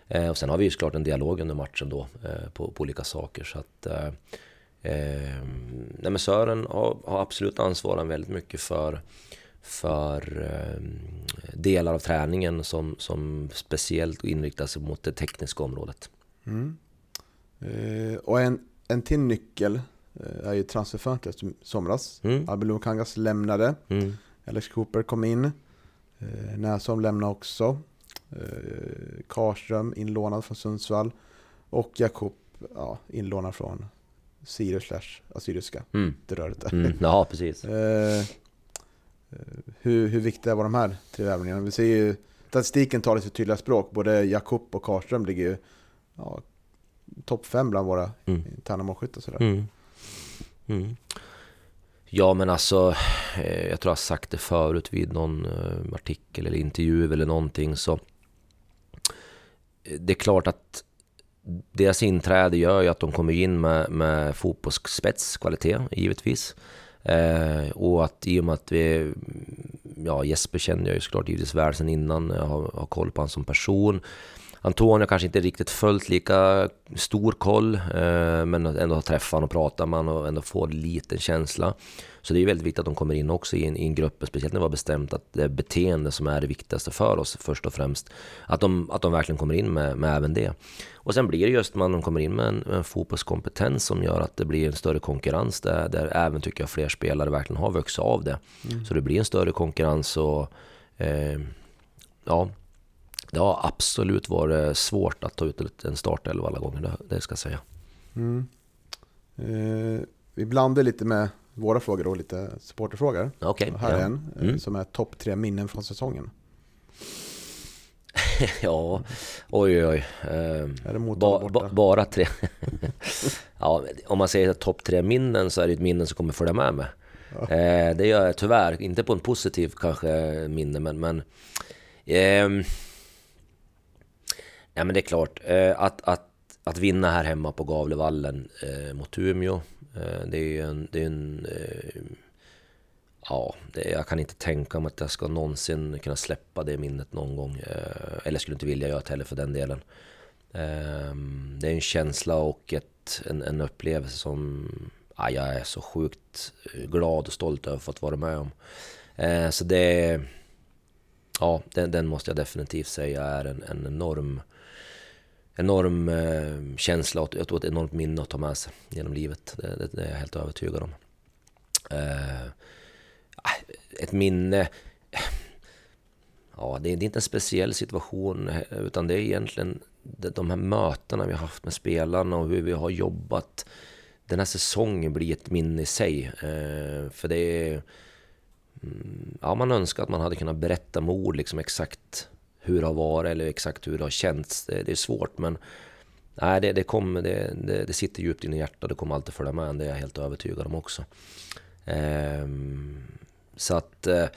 Eh, och sen har vi ju såklart en dialog under matchen då eh, på, på olika saker. Så att, eh, ehm, nej men Sören har, har absolut ansvarat väldigt mycket för, för eh, delar av träningen som, som speciellt inriktar sig mot det tekniska området. Mm. Eh, och en, en till nyckel eh, är ju transferfönstret i somras. Mm. Albin Lukangas lämnade, Mm. Alex Cooper kom in, eh, Näsholm lämnade också, eh, Karström inlånad från Sundsvall och Jakob ja, inlånad från Sirius slash Assyriska, Mm. det röret där. Mm. Ja, precis. Eh, hur, hur viktiga var de här tre värvningarna? Vi ser ju statistiken talar sitt tydliga språk. Både Jakob och Karström ligger ju ja, topp fem bland våra Mm. interna målskyttar. Sådär. Mm. Mm. Ja men alltså, eh, jag tror jag har sagt det förut vid någon eh, artikel eller intervju eller någonting så eh, det är klart att deras inträde gör ju att de kommer in med, med fotbollsspetskvalitet givetvis. Eh, och att i och med att vi, ja Jesper känner jag ju såklart givetvis väl sedan innan, jag har, har koll på honom som person. Antonio kanske inte riktigt följt lika stor koll, eh, men ändå har träffat honom och pratat med honom och ändå får lite känsla. Så det är väldigt viktigt att de kommer in också i en, i en grupp, speciellt när vi har bestämt att det är beteende som är det viktigaste för oss först och främst. Att de, att de verkligen kommer in med, med även det. Och sen blir det just man de kommer in med en, en fotbollskompetens som gör att det blir en större konkurrens där, där även tycker jag fler spelare verkligen har vuxit av det. Så det blir en större konkurrens och eh, ja, det har absolut varit svårt att ta ut en startelva alla gånger, det, det ska jag säga. Mm. Eh, vi blandar lite med våra frågor och lite supporterfrågor. Okej, Och här ja. är en eh, Mm. som är topp tre minnen från säsongen. ja, oj oj. Eh, ba, ba, bara tre. ja, om man säger topp tre minnen så är det ett minne som kommer följa med mig. Eh, det gör jag tyvärr, inte på en positiv kanske minne men, men ehm, Ja men det är klart, eh, att, att, att vinna här hemma på Gavlevallen eh, mot Umeå, eh, det är ju en, det är en ja, det, jag kan inte tänka mig att jag ska någonsin kunna släppa det minnet någon gång. Eller skulle inte vilja göra det heller för den delen. Ehm, det är en känsla och ett, en, en upplevelse som ja, jag är så sjukt glad och stolt över att fått vara med om. Så det... Ja, den, den, måste jag definitivt säga är en, en enorm enorm eh, känsla och jag tror ett enormt minne att ta med sig genom livet. Det, det, det är jag helt övertygad om. Eh, ah, ett minne... Ja, det är, det är inte en speciell situation utan det är egentligen de här mötena vi har haft med spelarna och hur vi har jobbat. Den här säsongen blir ett minne i sig. Eh, för det är... Mm, ja, man önskar att man hade kunnat berätta med ord liksom exakt hur det har varit eller exakt hur det har känts. Det, det är svårt men nej, det, det, kommer, det, det, det sitter djupt in i hjärtat. Det kommer alltid följa med. en, Det är jag helt övertygad om också. Ehm, så att, eh,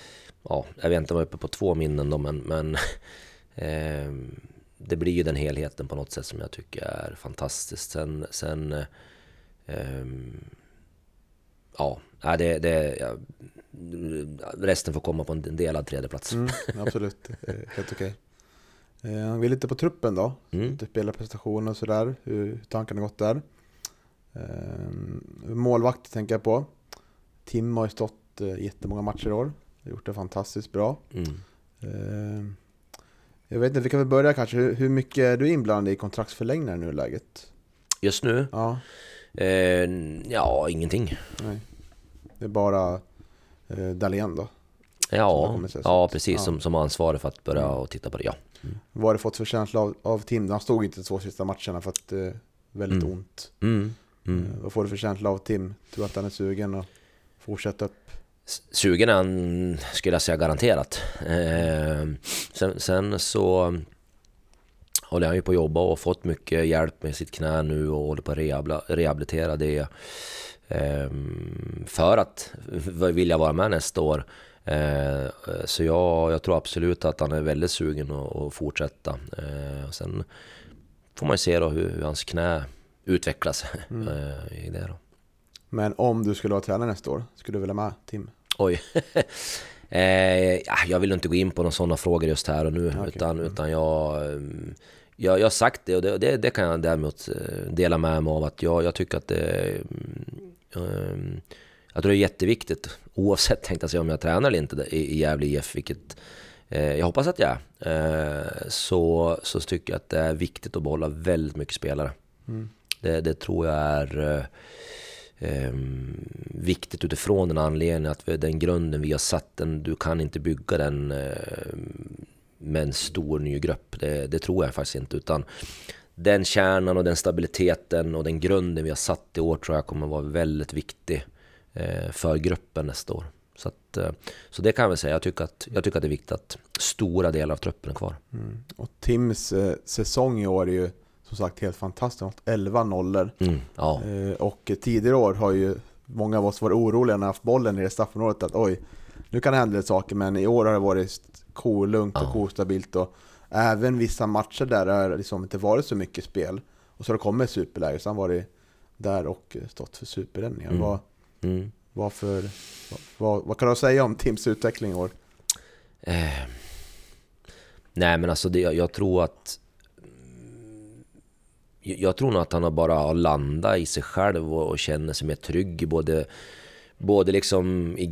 ja, jag vet inte om jag är uppe på två minnen då, men, men ehm, det blir ju den helheten på något sätt som jag tycker är fantastiskt. Sen, sen eh, ehm, ja, det, det, ja, resten får komma på en delad tredjeplats. Mm, absolut, helt okej. Okay. Vi är lite på truppen då, mm. spelarprestationer och sådär, hur tankarna gått där. Målvakt tänker jag på. Tim har ju stått eh, jättemånga matcher i år. Gjort det fantastiskt bra. Mm. Eh, jag vet inte, vi kan väl börja kanske. Hur, mycket är du inblandad i kontraktsförlängningar nu i läget? Just nu? Ja. Eh, ja, ingenting. Nej. Det är bara eh, Dahlén då? Ja, ja precis. Ja. Som, som ansvarig för att börja mm. och titta på det, ja. Mm. Vad har du fått för känsla av, av Tim? Han stod inte de två sista matcherna för att det eh, väldigt mm. ont. Mm. Mm. Eh, vad får du för känsla av Tim? Tror du att han är sugen att fortsätta upp? Sugen är han, skulle jag säga garanterat. Eh, sen, sen, så håller han ju på att jobba och fått mycket hjälp med sitt knä nu och håller på att rehabilitera det. Eh, för att vilja vara med nästa år. Eh, så jag, jag, tror absolut att han är väldigt sugen att, att fortsätta. Eh, sen får man ju se då hur, hur hans knä utvecklas mm. i det då. Men om du skulle vara tränare nästa år, skulle du vilja med Tim? Oj. eh, jag vill inte gå in på några sådana frågor just här och nu, okay. utan, mm. utan jag, jag, jag har sagt det och det, det, det, kan jag däremot eh, dela med mig av att jag, jag tycker att det jag tror det är jätteviktigt, oavsett tänkte jag säga om jag tränar eller inte i Gävle IF, vilket eh, jag hoppas att jag är, eh, så, så tycker jag att det är viktigt att behålla väldigt mycket spelare. Mm. Det, det, tror jag är eh, eh, viktigt utifrån den anledningen att den grunden vi har satt, den, du kan inte bygga den eh, med en stor ny grupp. Det, det, tror jag faktiskt inte. Utan den kärnan och den stabiliteten och den grunden vi har satt i år tror jag kommer vara väldigt viktig eh, för gruppen nästa år. Så, att, eh, så det kan jag väl säga. Jag tycker, att, jag tycker att det är viktigt att stora delar av truppen är kvar. Mm. Och Tims eh, säsong i år är ju som sagt helt fantastiskt. 11 nollor. Mm, ja. och tidigare år har ju många av oss varit oroliga när de haft bollen i det straffområdet att oj, nu kan det hända lite saker men i år har det varit kolugnt och kostabilt och även vissa matcher där det har liksom inte varit så mycket spel och så har det kommit superläge så han varit där och stått för superräddningar. Mm. Vad, mm. Vad, för, vad, vad, kan du säga om Tims utveckling i år? Eh, nej men alltså det, jag tror att jag tror nog att han bara har landat i sig själv och, och känner sig mer trygg både, både liksom i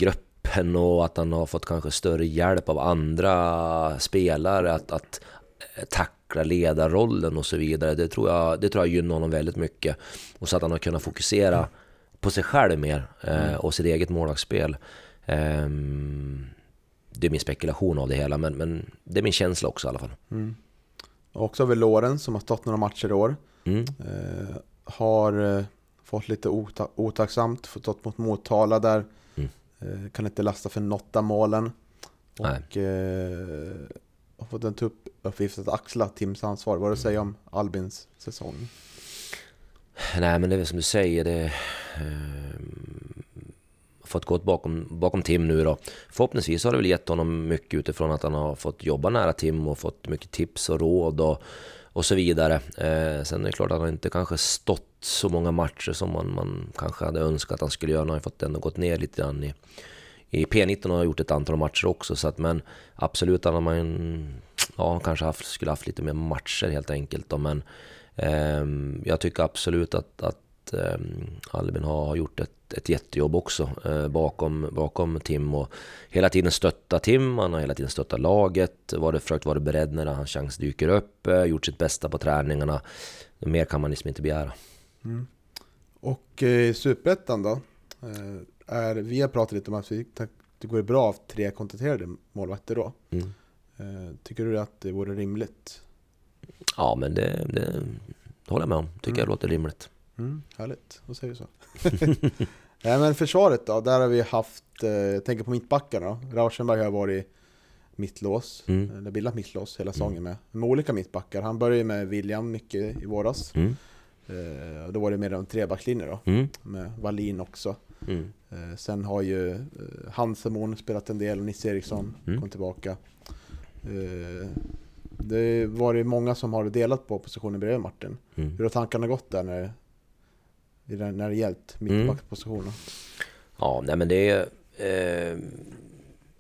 gruppen och att han har fått kanske större hjälp av andra spelare att, att tackla ledarrollen och så vidare. Det tror, jag, det tror jag gynnar honom väldigt mycket. Och så att han har kunnat fokusera på sig själv mer eh, mm. och sitt eget målvaktsspel. Eh, det är min spekulation av det hela, men, men det är min känsla också i alla fall. Mm. Också över Loren som har stått några matcher i år. Mm. Eh, har eh, fått lite ota otacksamt, fått stått mot Motala där. Eh, kan inte lasta för något av målen. Och eh, har fått en uppgift att axla Tims ansvar. Vad du säger om Albins säsong? Nej men det är väl som du säger, det eh, fått gått bakom, bakom Tim nu då. Förhoppningsvis har det väl gett honom mycket utifrån att han har fått jobba nära Tim och fått mycket tips och råd och och så vidare. Eh, sen är det klart att han inte kanske stått så många matcher som man, man kanske hade önskat att han skulle göra. Han har ju fått ändå gått ner lite grann i, i P19 och har gjort ett antal matcher också. Så att, men absolut, han man ja, kanske haft, skulle haft lite mer matcher helt enkelt. Då, men eh, jag tycker absolut att, att eh, Albin har, har gjort ett, ett jättejobb också eh, bakom, bakom Tim och hela tiden stöttat Tim, han har hela tiden stöttat laget, varit, försökt vara beredd när hans chans dyker upp, eh, gjort sitt bästa på träningarna. Mer kan man liksom inte begära. Mm. Och i eh, Superettan då? Eh, är, vi har pratat lite om att vi, det går bra av tre kontrakterade målvakter då. Mm. Eh, tycker du att det vore rimligt? Ja, men det, det, det håller jag med om. Tycker mm. jag låter rimligt. Mm, härligt, då säger vi så. Nej, men försvaret då? Där har vi haft, eh, jag tänker på mittbackarna. Rauschenberg har varit mittlås, mm. eller bildat mittlås hela säsongen mm. med, med olika mittbackar. Han började med William mycket i våras. Mm. Eh, då var det mer en trebackslinje då, mm. med Wallin också. Mm. Eh, sen har ju eh, Hansemon spelat en del, och Nisse Eriksson mm. kom tillbaka. Eh, det var det många som har delat på positionen bredvid Martin. Mm. Hur har tankarna gått där när, när det gällt mittbackspositionen? Mm. Ja, nej men det är... Eh,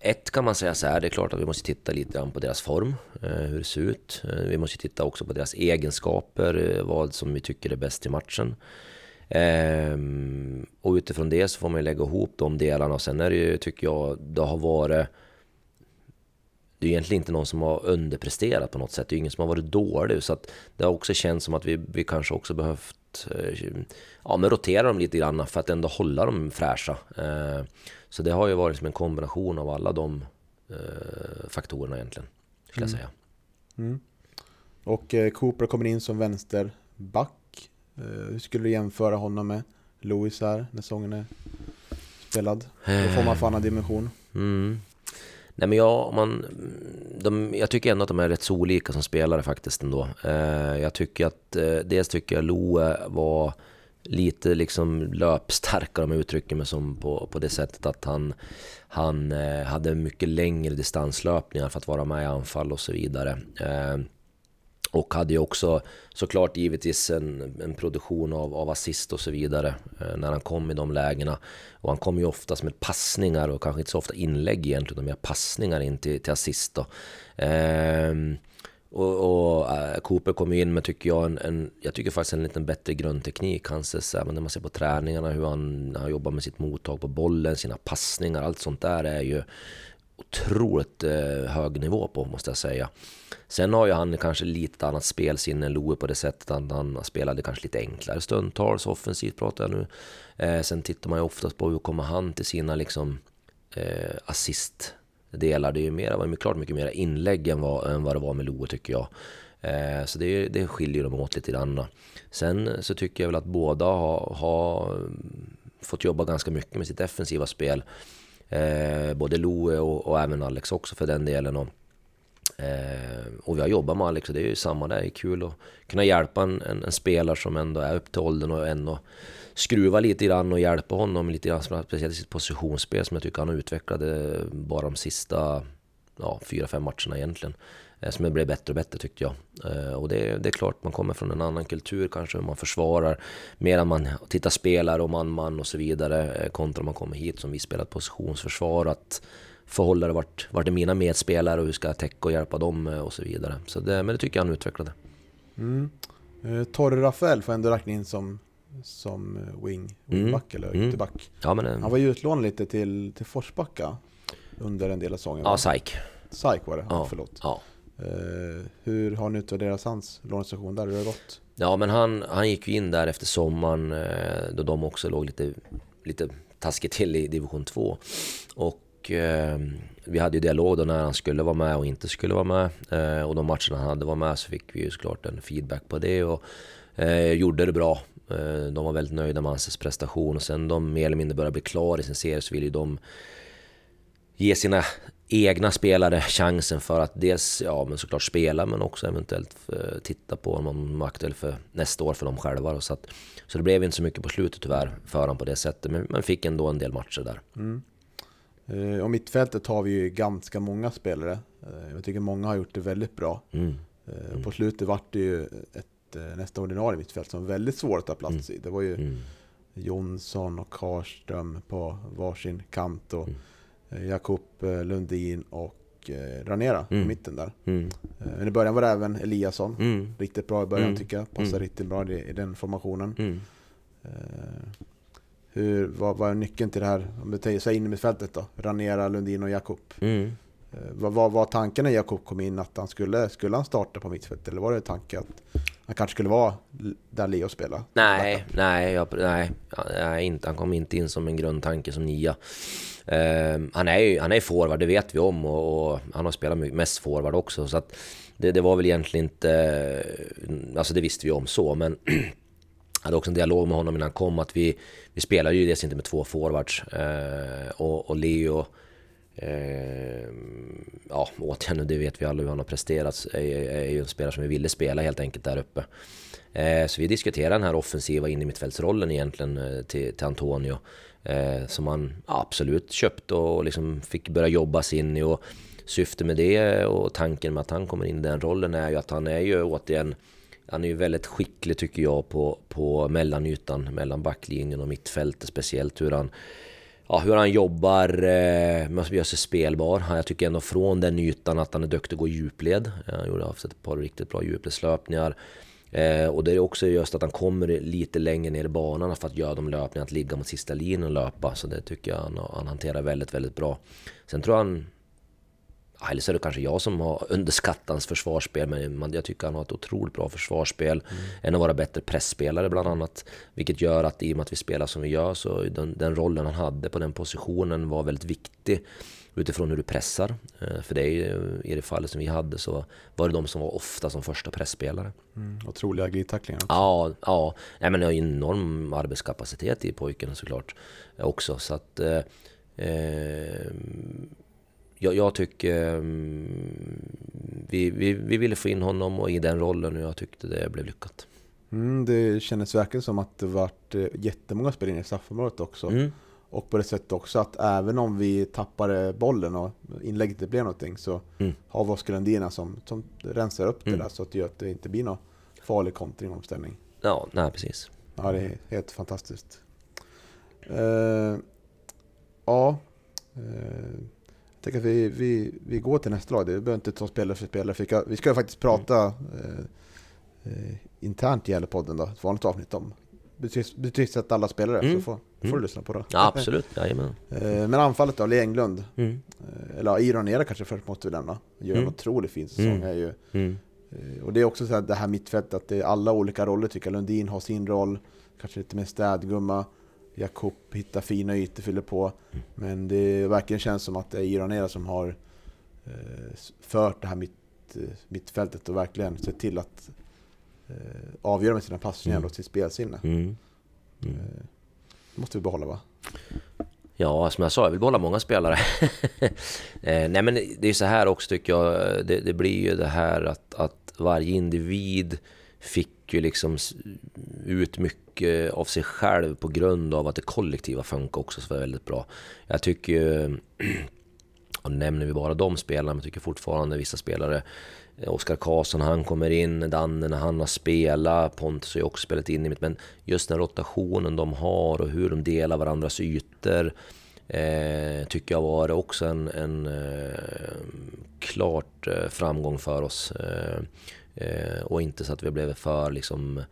ett kan man säga så här, det är klart att vi måste titta lite grann på deras form, eh, hur det ser ut. Eh, vi måste titta också på deras egenskaper, eh, vad som vi tycker är bäst i matchen. Och utifrån det så får man lägga ihop de delarna. Och sen är det ju, tycker jag, det har varit... Det är egentligen inte någon som har underpresterat på något sätt. Det är ingen som har varit dålig. Så att det har också känts som att vi, vi kanske också behövt ja, men rotera dem lite grann för att ändå hålla dem fräscha. Så det har ju varit som en kombination av alla de eh, faktorerna egentligen, skulle mm. jag säga. Mm. Och eh, Cooper kommer in som vänsterback. Eh, hur skulle du jämföra honom med Louis här när säsongen är spelad? Då får man få annan dimension. Mm. Nej men jag, man, de, jag tycker ändå att de är rätt så olika som spelare faktiskt ändå. Eh, jag tycker att, eh, dels tycker jag Loe var lite liksom löpstarkare om jag uttrycker mig som på, på det sättet att han, han eh, hade mycket längre distanslöpningar för att vara med i anfall och så vidare. Eh, och hade ju också såklart givetvis en, en produktion av, av assist och så vidare eh, när han kom i de lägena. Och han kom ju oftast med passningar och kanske inte så ofta inlägg egentligen, utan mer passningar in till, till assist. Då. Eh, och, och äh, Cooper kom in med, tycker jag, en, en, jag tycker faktiskt en lite bättre grundteknik. Hans, även när man ser på träningarna, hur han, han jobbar med sitt mottag på bollen, sina passningar, allt sånt där är ju otroligt eh, hög nivå på, måste jag säga. Sen har ju han kanske lite annat spelsinne än Loe på det sättet att han spelade kanske lite enklare stundtals, offensivt pratar jag nu. Eh, sen tittar man ju oftast på hur kommer han till sina liksom eh, assist delar. Det är ju mera, var klart mycket mer inlägg än vad, än vad det var med Loe tycker jag. Eh, så det, det skiljer dem åt lite grann. Sen så tycker jag väl att båda har, har mm, fått jobba ganska mycket med sitt defensiva spel. Eh, både Loe och, och, även Alex också för den delen. Och, eh, och vi har jobbat med Alex och det är ju samma där. Det är kul att kunna hjälpa en, en, en spelare som ändå är upp till åldern och ändå skruva lite grann och hjälpa honom lite grann, speciellt i sitt positionsspel som jag tycker han utvecklade bara de sista ja, fyra, fem matcherna egentligen. Eh, som blev bättre och bättre tyckte jag. Eh, och det, det är klart, man kommer från en annan kultur kanske, man försvarar mer än man tittar spelare och man-man och så vidare eh, Kontra kontra man kommer hit som vi spelat positionsförsvar. Att förhållare vart, vart är mina medspelare och hur ska jag täcka och hjälpa dem och så vidare. Så det, men det tycker jag han utvecklade. Mm. Torre Rafael får ändå räkna in som som wing, wingback mm. eller mm. ytterback. Ja, men, Han var ju utlånad lite till, till Forsbacka under en del av säsongen. Ja, SAIK. SAIK var det, ja, förlåt. Ja. Uh, hur har ni utvärderat hans lånestation där? Hur har det gått? Ja, men han, han gick ju in där efter sommaren då de också låg lite, lite taskigt till i division 2. Och uh, vi hade ju dialog då när han skulle vara med och inte skulle vara med. och de matcherna han hade varit med så fick vi ju såklart en feedback på det och gjorde det bra. Eh, de var väldigt nöjda med hans prestation och sen de mer eller mindre började bli klara i sin serie så ville de ge sina egna spelare chansen för att dels, ja men såklart spela men också eventuellt eh, titta på om de är aktuell för nästa år för dem själva. Så, att, så det blev inte så mycket på slutet tyvärr för honom på det sättet, men man fick ändå en del matcher där. Mm. Eh, och mittfältet har vi ju ganska många spelare. Jag tycker många har gjort det väldigt bra. Mm. Mm. På slutet vart det ju ett nästa ordinarie mittfält som var väldigt svårt att ta plats mm. i. Det var ju mm. Jonsson och Karström på varsin kant. Och, mm. eh, Jakob eh, Lundin och eh, Ranera Mm. på mitten där. Mm. Eh, Men i början var det även Eliasson. Mm. Riktigt bra i början Mm. tycker jag. Passar Mm. riktigt bra i, i den formationen. Mm. Eh, hur, vad, vad är nyckeln till det här? Om du tar in i mittfältet då? Ranera, Lundin och Jakob. Eh, vad, vad var tanken när Jakob kom in? Att han skulle, skulle han starta på mittfältet? Eller var det tanken att han kanske skulle vara där Leo spelar? Nej, nej, jag, nej, nej inte, han kom inte in som en grundtanke som nia. Eh, han är ju han är forward, det vet vi om och, och han har spelat mest forward också. Så att det, det var väl egentligen inte, alltså det visste vi om så, men jag hade också en dialog med honom innan han kom att vi, vi spelar ju dels inte med två forwards eh, och, och Leo Eh, ja, återigen, det vet vi alla hur han har presterat. Är, är ju en spelare som vi ville spela helt enkelt där uppe. Eh, så vi diskuterade den här offensiva in i mittfältsrollen egentligen eh, till, till Antonio. Eh, som han absolut köpte och liksom fick börja jobba sig in i. Och syftet med det och tanken med att han kommer in i den rollen är ju att han är ju återigen han är ju väldigt skicklig tycker jag på, på mellanytan, mellan backlinjen och mittfältet speciellt. Hur han, ja, hur han jobbar eh, med att göra sig spelbar. Han- Jag tycker ändå från den ytan att han är duktig att gå djupled. Eh, han gjorde haft ett par riktigt bra djupledslöpningar. Eh, och det är också just att han kommer lite längre ner i banan för att göra de löpningarna, att ligga mot sista linjen och löpa. Så det tycker jag han, han hanterar väldigt, väldigt bra. Sen tror jag han eller så är det kanske jag som har underskattat hans försvarsspel, men jag tycker han har ett otroligt bra försvarsspel. En av våra bättre pressspelare bland annat. Vilket gör att i och med att vi spelar som vi gör så den, den rollen han hade på den positionen var väldigt viktig utifrån hur du pressar. Eh, För det är ju, i det fallet som vi hade så var det de som var ofta som första pressspelare. Mm. Otroliga glidtacklingar. Ja, ja. Nej, men det har ju enorm arbetskapacitet i pojken såklart eh, också. Så att... Eh, eh, jag, jag tycker... mm, vi, vi, vi ville få in honom och i den rollen och jag tyckte det blev lyckat. Mm, det kändes verkligen som att det vart eh, jättemånga spelare in i straffområdet också. Mm. Och på det sättet också att även om vi tappade bollen och inlägget inte blev någonting så Mm. har vi Oskar Lundin som, som rensar upp det Mm. där så att det gör att det inte blir någon farlig kontringomställning. Ja, nej precis. Ja, det är helt fantastiskt. Eh, ja, jag tänker att vi, vi, vi går till nästa lag. Vi behöver inte ta spelare för spelare. Vi ska, vi ska ju faktiskt prata eh, eh, internt i Gävlepodden då, ett vanligt avsnitt om betygs- betygsätta alla spelare. Mm. Så får, får Mm. du lyssna på det. Ja, absolut. Jajamän. Eh, Men anfallet då, Lee Englund. Mm. Eh, Eller ja, Iron Nera kanske först måste vi nämna. Gör en Mm. otroligt fin säsong. Mm. Är ju, Mm. Eh, Och det är också så här, det här mittfältet, att det är alla olika roller tycker jag. Lundin har sin roll, kanske lite mer städgumma. Jakob hittar fina ytor, fyller på. Men det verkligen känns som att det är Iranera som har eh, fört det här mitt, eh, mittfältet och verkligen sett till att eh, avgöra med sina passningar Mm. och sitt spelsinne. Mm. Mm. Det måste vi behålla va? Ja, som jag sa, jag vill behålla många spelare. eh, nej men det är så här också tycker jag, det, det blir ju det här att, att varje individ fick ju liksom ut mycket av sig själv på grund av att det kollektiva funkar också så väldigt bra. Jag tycker ju, och nu nämner vi bara de spelarna, men jag tycker fortfarande vissa spelare Oskar Karlsson, han kommer in, Danne när han har spelat, Pontus har ju också spelat in i mitt, men just den rotationen de har och hur de delar varandras ytor eh, tycker jag var också en, en eh, klart eh, framgång för oss. Eh, eh, och inte så att vi blev för liksom, eh,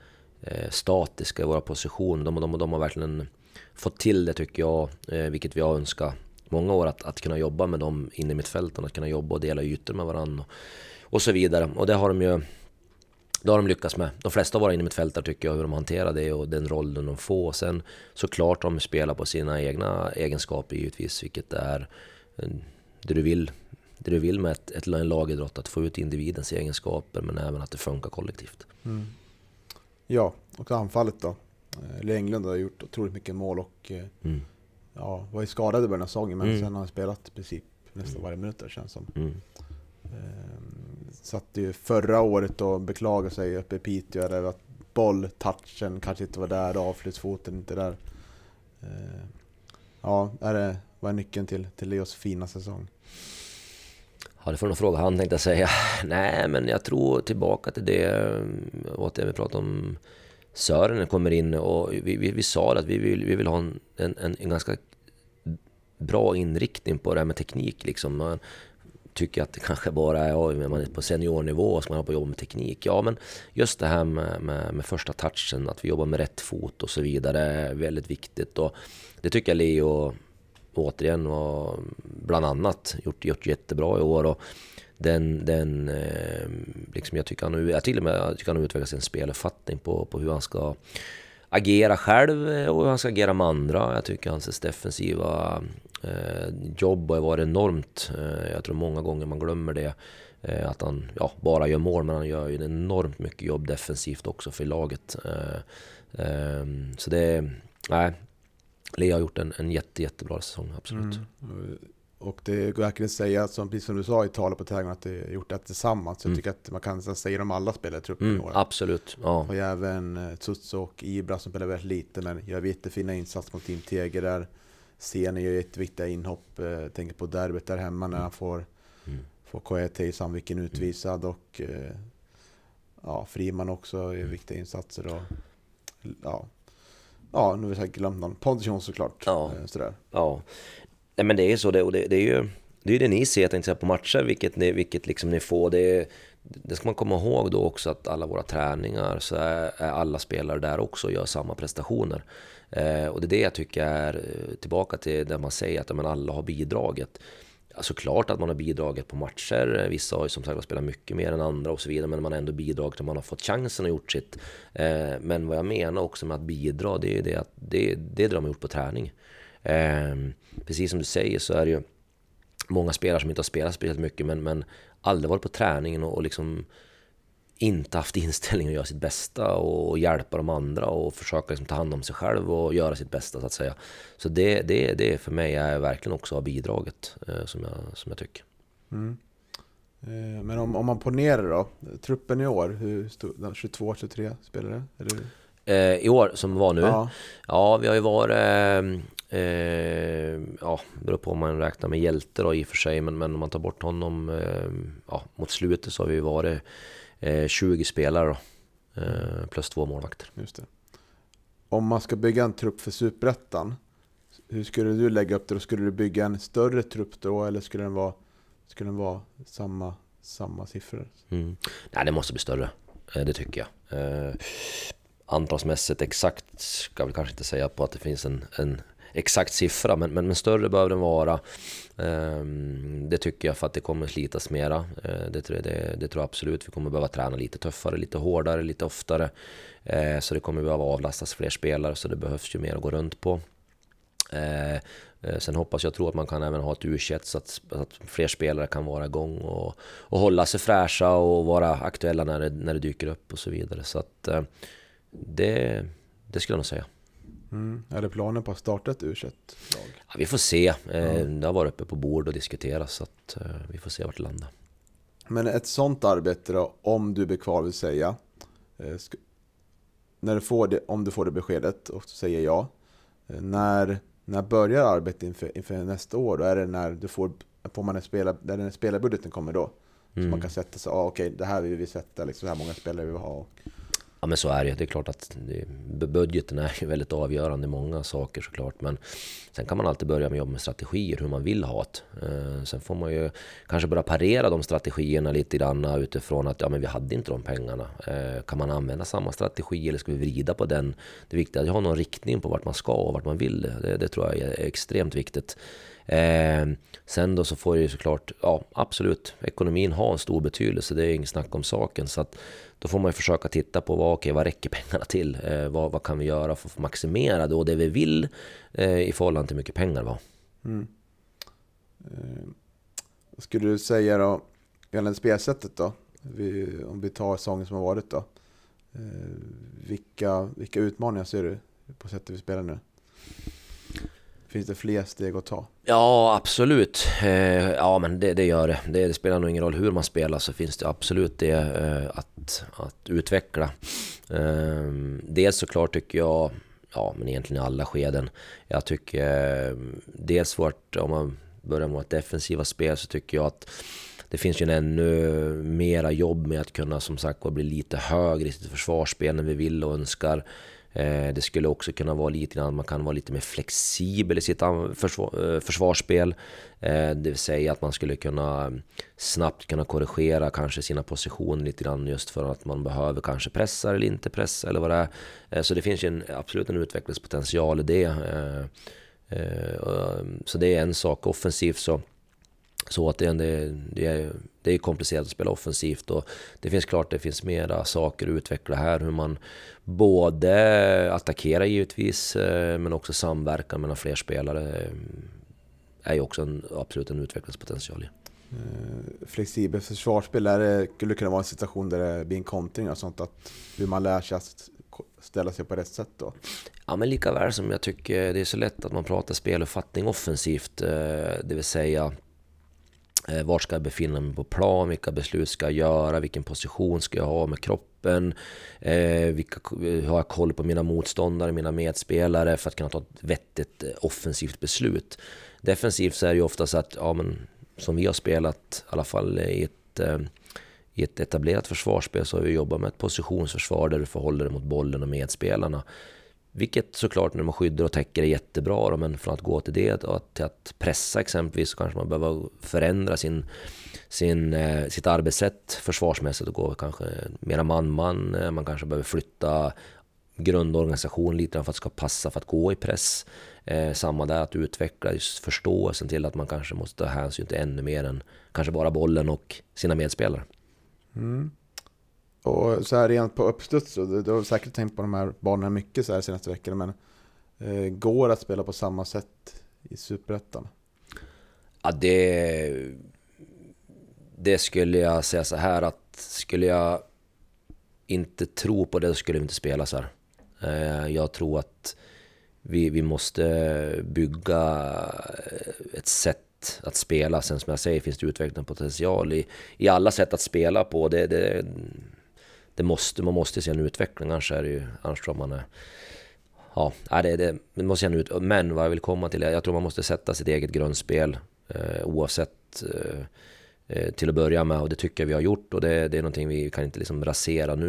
Eh, statiska i våra positioner. De, de, de har verkligen fått till det tycker jag, eh, vilket vi har önskat många år, att, att kunna jobba med dem inne i mittfälten, att kunna jobba och dela ytor med varandra och, och så vidare. Och det har de ju det har de lyckats med. De flesta av våra innermittfältare tycker jag hur de hanterar det och den rollen de får. Sen såklart de spelar på sina egna egenskaper givetvis, vilket är eh, det du vill. Det du vill med ett, ett, en lagidrott, att få ut individens egenskaper men även att det funkar kollektivt. Mm. Ja, och anfallet då. Eh, Lee Englund har gjort otroligt mycket mål och eh, Mm. ja, var ju skadad i början av säsongen men Mm. sen har han spelat i princip nästan varje minut där känns som. Mm. Ehm, Satt ju förra året och beklagade sig uppe i Piteå över att bolltouchen kanske inte var där, avslutsfoten inte där. Ehm, Ja, är det, vad är nyckeln till, till Leos fina säsong? Ja, det får nog fråga han tänkte jag säga. Nej, men jag tror tillbaka till det, eh, återigen vi pratade om Sören kommer in och vi, vi, vi sa att vi vill, vi vill ha en, en, en ganska bra inriktning på det här med teknik. Liksom. Man tycker att det kanske bara är ja, man är på seniornivå och ska man på jobba med teknik. Ja, men just det här med, med, med, första touchen, att vi jobbar med rätt fot och så vidare är väldigt viktigt. Och det tycker jag Leo återigen och bland annat gjort, gjort jättebra i år. Och den, den, eh, liksom jag, tycker han, jag till och med jag tycker han har utvecklat sin speluppfattning på, på hur han ska agera själv och hur han ska agera med andra. Jag tycker hans defensiva eh, jobb har varit enormt. Eh, jag tror många gånger man glömmer det. Att han ja, bara gör mål, men han gör ju enormt mycket jobb defensivt också för laget. Ehm, så det, nej, Lea har gjort en, en jätte, jättebra säsong, absolut. Mm. Och det går verkligen att säga, som, precis som du sa i talet på tävlingen, att det gjort det tillsammans. Mm. Jag tycker att man kan säga det om alla spelare i truppen mm, i år. Absolut. Ja. Och även eh, Tutsu och Ibra som spelar väldigt lite, men gör jättefina insatser mot Team Teger där. Sene gör jätteviktiga inhopp. Eh, tänker på derbyt där hemma när han får, mm. får Koete i Sandviken utvisad. Och eh, ja, Friman också gör mm. viktiga insatser. Och, ja, Ja, nu har jag glömt någon. Pontus såklart. Ja. Eh, sådär. ja. Nej men det är så, det, och det, det är ju det, är det ni ser tänkte på matcher, vilket ni, vilket liksom ni får. Det, det ska man komma ihåg då också att alla våra träningar så är, är alla spelare där också och gör samma prestationer. Eh, och det är det jag tycker är eh, tillbaka till det man säger att men alla har bidragit. Såklart att man har bidragit på matcher. Vissa har ju som sagt spelat mycket mer än andra och så vidare. Men man har ändå bidragit och man har fått chansen och gjort sitt. Eh, men vad jag menar också med att bidra, det är det att det, det är det de har gjort på träning. Eh, precis som du säger så är det ju många spelare som inte har spelat speciellt mycket men, men aldrig varit på träningen och, och liksom inte haft inställning att göra sitt bästa och hjälpa de andra och försöka liksom ta hand om sig själv och göra sitt bästa så att säga. Så det, det, det för mig är verkligen också har bidragit eh, som, jag, som jag tycker. Mm. Eh, men om, om man ponerar då, truppen i år, hur stor, 22-23 spelare? Eller? Eh, I år, som var nu? Ja, ja vi har ju varit eh, Eh, ja, beror på om man räknar med hjälte då i och för sig, men, men om man tar bort honom eh, ja, mot slutet så har vi varit eh, 20 spelare då, eh, plus två målvakter. Just det. Om man ska bygga en trupp för Superettan, hur skulle du lägga upp det? Då? Skulle du bygga en större trupp då, eller skulle den vara, skulle den vara samma, samma siffror? Mm. Nej, det måste bli större. Eh, det tycker jag. Eh, antalsmässigt exakt ska vi kanske inte säga på att det finns en, en exakt siffra, men, men, men större behöver den vara. Ehm, det tycker jag för att det kommer slitas mera. Eh, det, det, det, tror jag absolut. Vi kommer behöva träna lite tuffare, lite hårdare, lite oftare. Eh, så det kommer behöva avlastas fler spelare, så det behövs ju mer att gå runt på. Eh, sen hoppas jag tror att man kan även ha ett u så att, så att fler spelare kan vara igång och, och hålla sig fräscha och vara aktuella när det, när det dyker upp och så vidare. Så att det, det skulle jag nog säga. Mm. Är det planen på att starta ett u lag ja, Vi får se. Mm. Det har varit uppe på bord och diskuterats så att eh, vi får se vart det landar. Men ett sånt arbete då, om du blir kvar vill säga. Eh, när du får det, om du får det beskedet och säger ja. När, när börjar arbetet inför, inför nästa år? Då är det när du får, får man en spela, när den spelarbudgeten kommer då? Så mm. man kan sätta sig, ah, okej okay, det här vill vi sätta, liksom, så här många spelare vi vill ha. Och, Ja men så är det. Det är klart att budgeten är ju väldigt avgörande i många saker såklart. Men sen kan man alltid börja med att jobba med strategier, hur man vill ha det. Eh, sen får man ju kanske börja parera de strategierna lite grann utifrån att ja men vi hade inte de pengarna. Eh, kan man använda samma strategi eller ska vi vrida på den? Det är viktigt att ha någon riktning på vart man ska och vart man vill. Det, det tror jag är extremt viktigt. Eh, sen då så får det ju såklart, ja absolut, ekonomin har en stor betydelse, det är inget snack om saken. Så att då får man ju försöka titta på vad, okay, vad räcker pengarna till? Eh, vad, vad kan vi göra för att maximera då det vi vill eh, i förhållande till hur mycket pengar vi har? Mm. Eh, skulle du säga då, gällande spelsättet då? Vi, om vi tar säsongen som har varit då. Eh, vilka, vilka utmaningar ser du på sättet vi spelar nu? Finns det fler steg att ta? Ja, absolut. Eh, ja, men det, det gör det. det. spelar nog ingen roll hur man spelar så finns det absolut det eh, att, att utveckla. Ehm, dels såklart tycker jag, ja men egentligen i alla skeden, jag tycker eh, dels vårt, om man börjar med ett defensiva spel så tycker jag att det finns ju en ännu mera jobb med att kunna som sagt bli lite högre i sitt försvarsspel när vi vill och önskar. Eh, det skulle också kunna vara lite grann, man kan vara lite mer flexibel i sitt försvar, eh, försvarsspel. Eh, det vill säga att man skulle kunna snabbt kunna korrigera kanske sina positioner lite grann just för att man behöver kanske pressa eller inte pressa eller vad det är. Så det finns ju en, absolut en utvecklingspotential i det. Så det är en sak. Offensivt så så att det, det, är, det är komplicerat att spela offensivt och det finns klart det finns mera saker att utveckla här. Hur man både attackerar givetvis eh, men också samverkan mellan fler spelare eh, är ju också en, absolut en utvecklingspotential. Eh, flexibelt försvarsspel, det skulle kunna vara en situation där det blir en kontring och sånt. Att hur man lär sig att ställa sig på rätt sätt då. Ja men lika väl som jag tycker det är så lätt att man pratar speluppfattning offensivt. Det vill säga Eh, var ska jag befinna mig på plan? Vilka beslut ska jag göra? Vilken position ska jag ha med kroppen? Eh, vilka, eh, har jag koll på mina motståndare, mina medspelare för att kunna ta ett vettigt eh, offensivt beslut? Defensivt så är det ju ofta så att, ja men som vi har spelat, i alla fall i ett, eh, i ett etablerat försvarsspel så har vi jobbat med ett positionsförsvar där du förhåller dig mot bollen och medspelarna. Vilket såklart när man skyddar och täcker är jättebra då, men från att gå till det och till att pressa exempelvis så kanske man behöver förändra sin, sin, eh, sitt arbetssätt försvarsmässigt och gå kanske mera man-man. Eh, man kanske behöver flytta grundorganisation lite för att det ska passa för att gå i press. Eh, samma där, att utveckla just förståelsen till att man kanske måste ta hänsyn till ännu mer än kanske bara bollen och sina medspelare. Mm. Och så här rent på uppstuds, du, du har säkert tänkt på de här banorna mycket så här senaste veckorna, men eh, går det att spela på samma sätt i Superettan? Ja, det, det skulle jag säga så här att skulle jag inte tro på det så skulle vi inte spela så här. Eh, jag tror att vi, vi måste bygga eh, ett sätt att spela. Sen som jag säger finns det utvecklingspotential i, i alla sätt att spela på. Det, det, det måste, man måste se en utveckling, annars är det ju, annars tror man är Ja, det, det, man måste se ut. Men vad jag vill komma till är, jag tror man måste sätta sitt eget grundspel eh, oavsett eh, eh, till att börja med och det tycker jag vi har gjort och det, det är någonting vi kan inte liksom rasera nu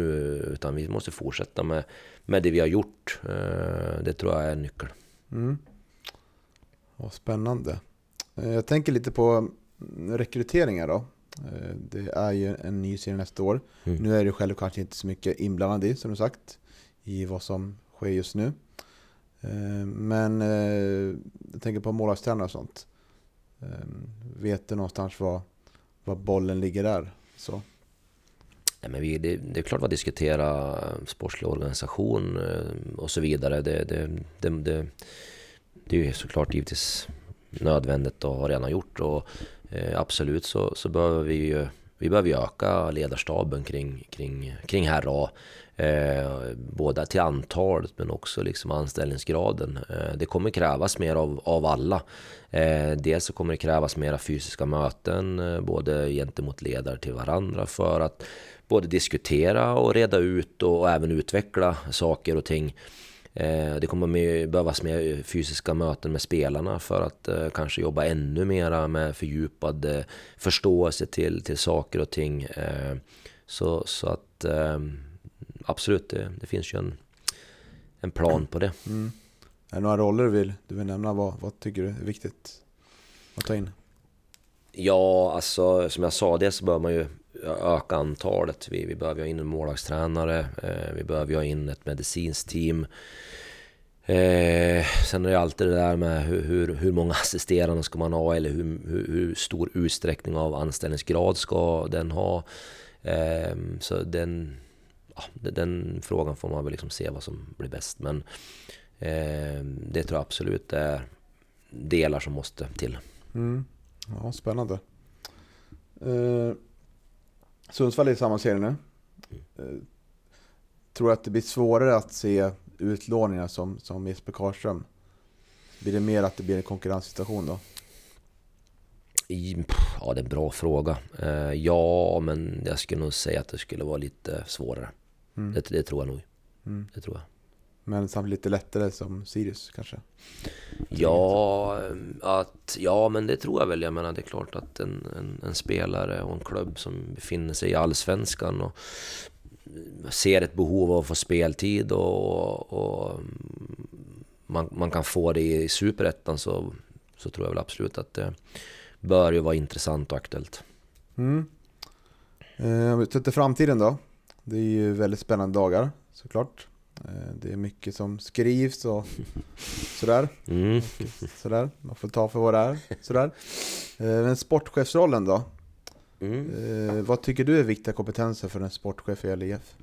utan vi måste fortsätta med, med det vi har gjort. Eh, det tror jag är en nyckel. Mm. Vad spännande. Eh, jag tänker lite på mm, rekryteringar då. Eh, det är ju en ny serie nästa år. Mm. Nu är du själv kanske inte så mycket inblandad i, som du sagt, i vad som sker just nu. Eh, men eh, jag tänker på målvaktstränare och sånt. Vet du någonstans var, var bollen ligger där? Så. Ja, men vi, det, det, är klart att diskutera sportslig organisation och så vidare. Det, det, det, det, det är ju såklart givetvis nödvändigt och har redan gjort. Och Eh, absolut så, så behöver vi ju vi behöver öka ledarstaben kring, kring, kring herr A. Eh, både till antalet men också liksom anställningsgraden. Eh, det kommer krävas mer av, av alla. Eh, dels så kommer det krävas mera fysiska möten, eh, både gentemot ledare till varandra för att både diskutera och reda ut och, och även utveckla saker och ting. Eh, det kommer behövas mer fysiska möten med spelarna för att eh, kanske jobba ännu mera med fördjupad eh, förståelse till, till saker och ting. Så, så att absolut, det, det finns ju en, en plan på det. Mm. Är det några roller du vill, du vill nämna? Vad, vad tycker du är viktigt att ta in? Ja, alltså som jag sa, det så bör man ju öka antalet. Vi, vi behöver ha in en målvaktstränare, eh, vi behöver ha in ett medicinskt team. Eh, sen är det alltid det där med hur, hur, hur många assisterande ska man ha eller hur, hur, hur, stor utsträckning av anställningsgrad ska den ha. Eh, så den, ja, den frågan får man väl liksom se vad som blir bäst. Men eh, det tror jag absolut är delar som måste till. Mm. Ja, spännande. Eh, Sundsvall är i samma serie nu. Eh, tror att det blir svårare att se utlåningar som, som Jesper Karlström? Blir det mer att det blir en konkurrenssituation då? Ja, det är en bra fråga. Eh, ja, men jag skulle nog säga att det skulle vara lite svårare. Mm. Det, det, tror jag nog. Mm. Det tror jag. Men samtidigt lite lättare som Sirius kanske? Ja, att, ja, men det tror jag väl. Jag menar, det är klart att en, en, en spelare och en klubb som befinner sig i allsvenskan och ser ett behov av att få speltid och, och man, man, kan få det i superettan så, så tror jag väl absolut att det bör ju vara intressant och aktuellt. Mm. Eh, vi tittar framtiden då. Det är ju väldigt spännande dagar såklart. Eh, det är mycket som skrivs och sådär. Mm. sådär. Man får ta för vad det är. Sådär. Eh, men sportchefsrollen då? Mm. Eh, vad tycker du är viktiga kompetenser för en sportchef i LIF?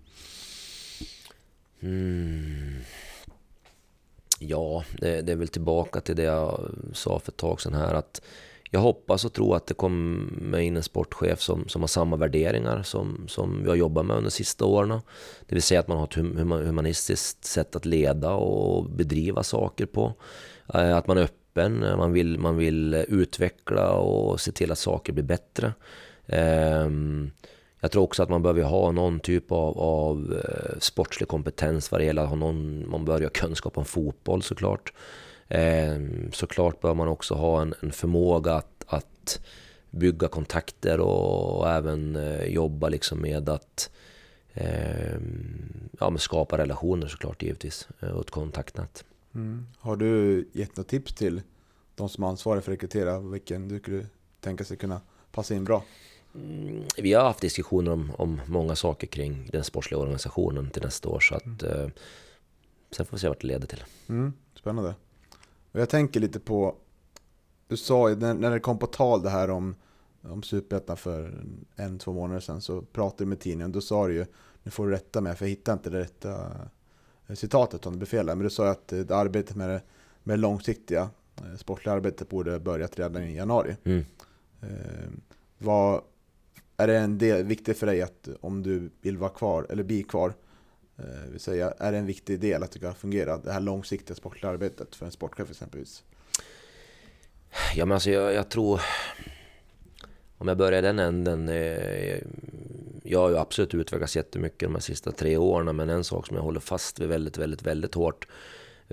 Mm. Ja, det, det, är väl tillbaka till det jag sa för ett tag sedan här att jag hoppas och tror att det kommer in en sportchef som, som har samma värderingar som, som vi har jobbat med under de sista åren. Det vill säga att man har ett humanistiskt sätt att leda och bedriva saker på. Eh, att man är öppen, man vill, man vill utveckla och se till att saker blir bättre. Ehm, jag tror också att man behöver ha någon typ av, av eh, sportslig kompetens vad det gäller att ha någon, man behöver ha kunskap om fotboll såklart. Ehm, såklart bör man också ha en, en förmåga att, att, bygga kontakter och, och även eh, jobba liksom med att eh, ja, med skapa relationer såklart givetvis eh, och ett kontaktnät. Mm. Har du gett något tips till de som är ansvariga för att rekrytera vilken du skulle tänka sig kunna passa in bra? Mm, vi har haft diskussioner om, om många saker kring den sportsliga organisationen till nästa år så att mm. eh, sen får vi se vart det leder till. Mm, spännande. Och jag tänker lite på, du sa ju när, när det kom på tal det här om, om Superettan för en, två månader sedan så pratade du med tidningen, då sa du ju, nu får du rätta mig för jag hittar inte det rätta eh, citatet om det blir fel men du sa att det arbetet med det, med det långsiktiga eh, sportliga arbetet borde börjat redan i januari. Mm. Eh, vad, är det en del, viktigt för dig att om du vill vara kvar eller bli kvar Eh, Eh, vill säga, är det en viktig del att det ska fungera, det här långsiktiga sportliga arbetet för en sportchef exempelvis? Ja men alltså jag, jag tror, om jag börjar i den änden, eh, jag har ju absolut utvecklats jättemycket de här sista tre åren, men en sak som jag håller fast vid väldigt, väldigt, väldigt hårt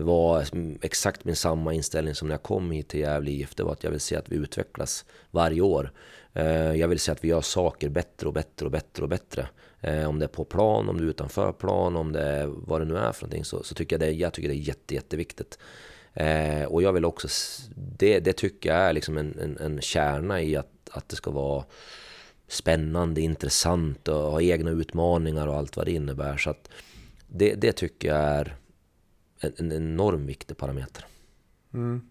var exakt min samma inställning som när jag kom hit till Gävle IF. Det var att jag vill se att vi utvecklas varje år. Eh, jag vill se att vi gör saker bättre och bättre och bättre och bättre. Eh, om det är på plan, om det är utanför plan, om det är vad det nu är för någonting så, så tycker jag det, jag tycker det är jätte, jätteviktigt. Eh, och jag vill också, det, det tycker jag är liksom en, en, en kärna i att, att det ska vara spännande, intressant och ha egna utmaningar och allt vad det innebär. Så att det, det tycker jag är en, en enorm viktig parameter. Mm.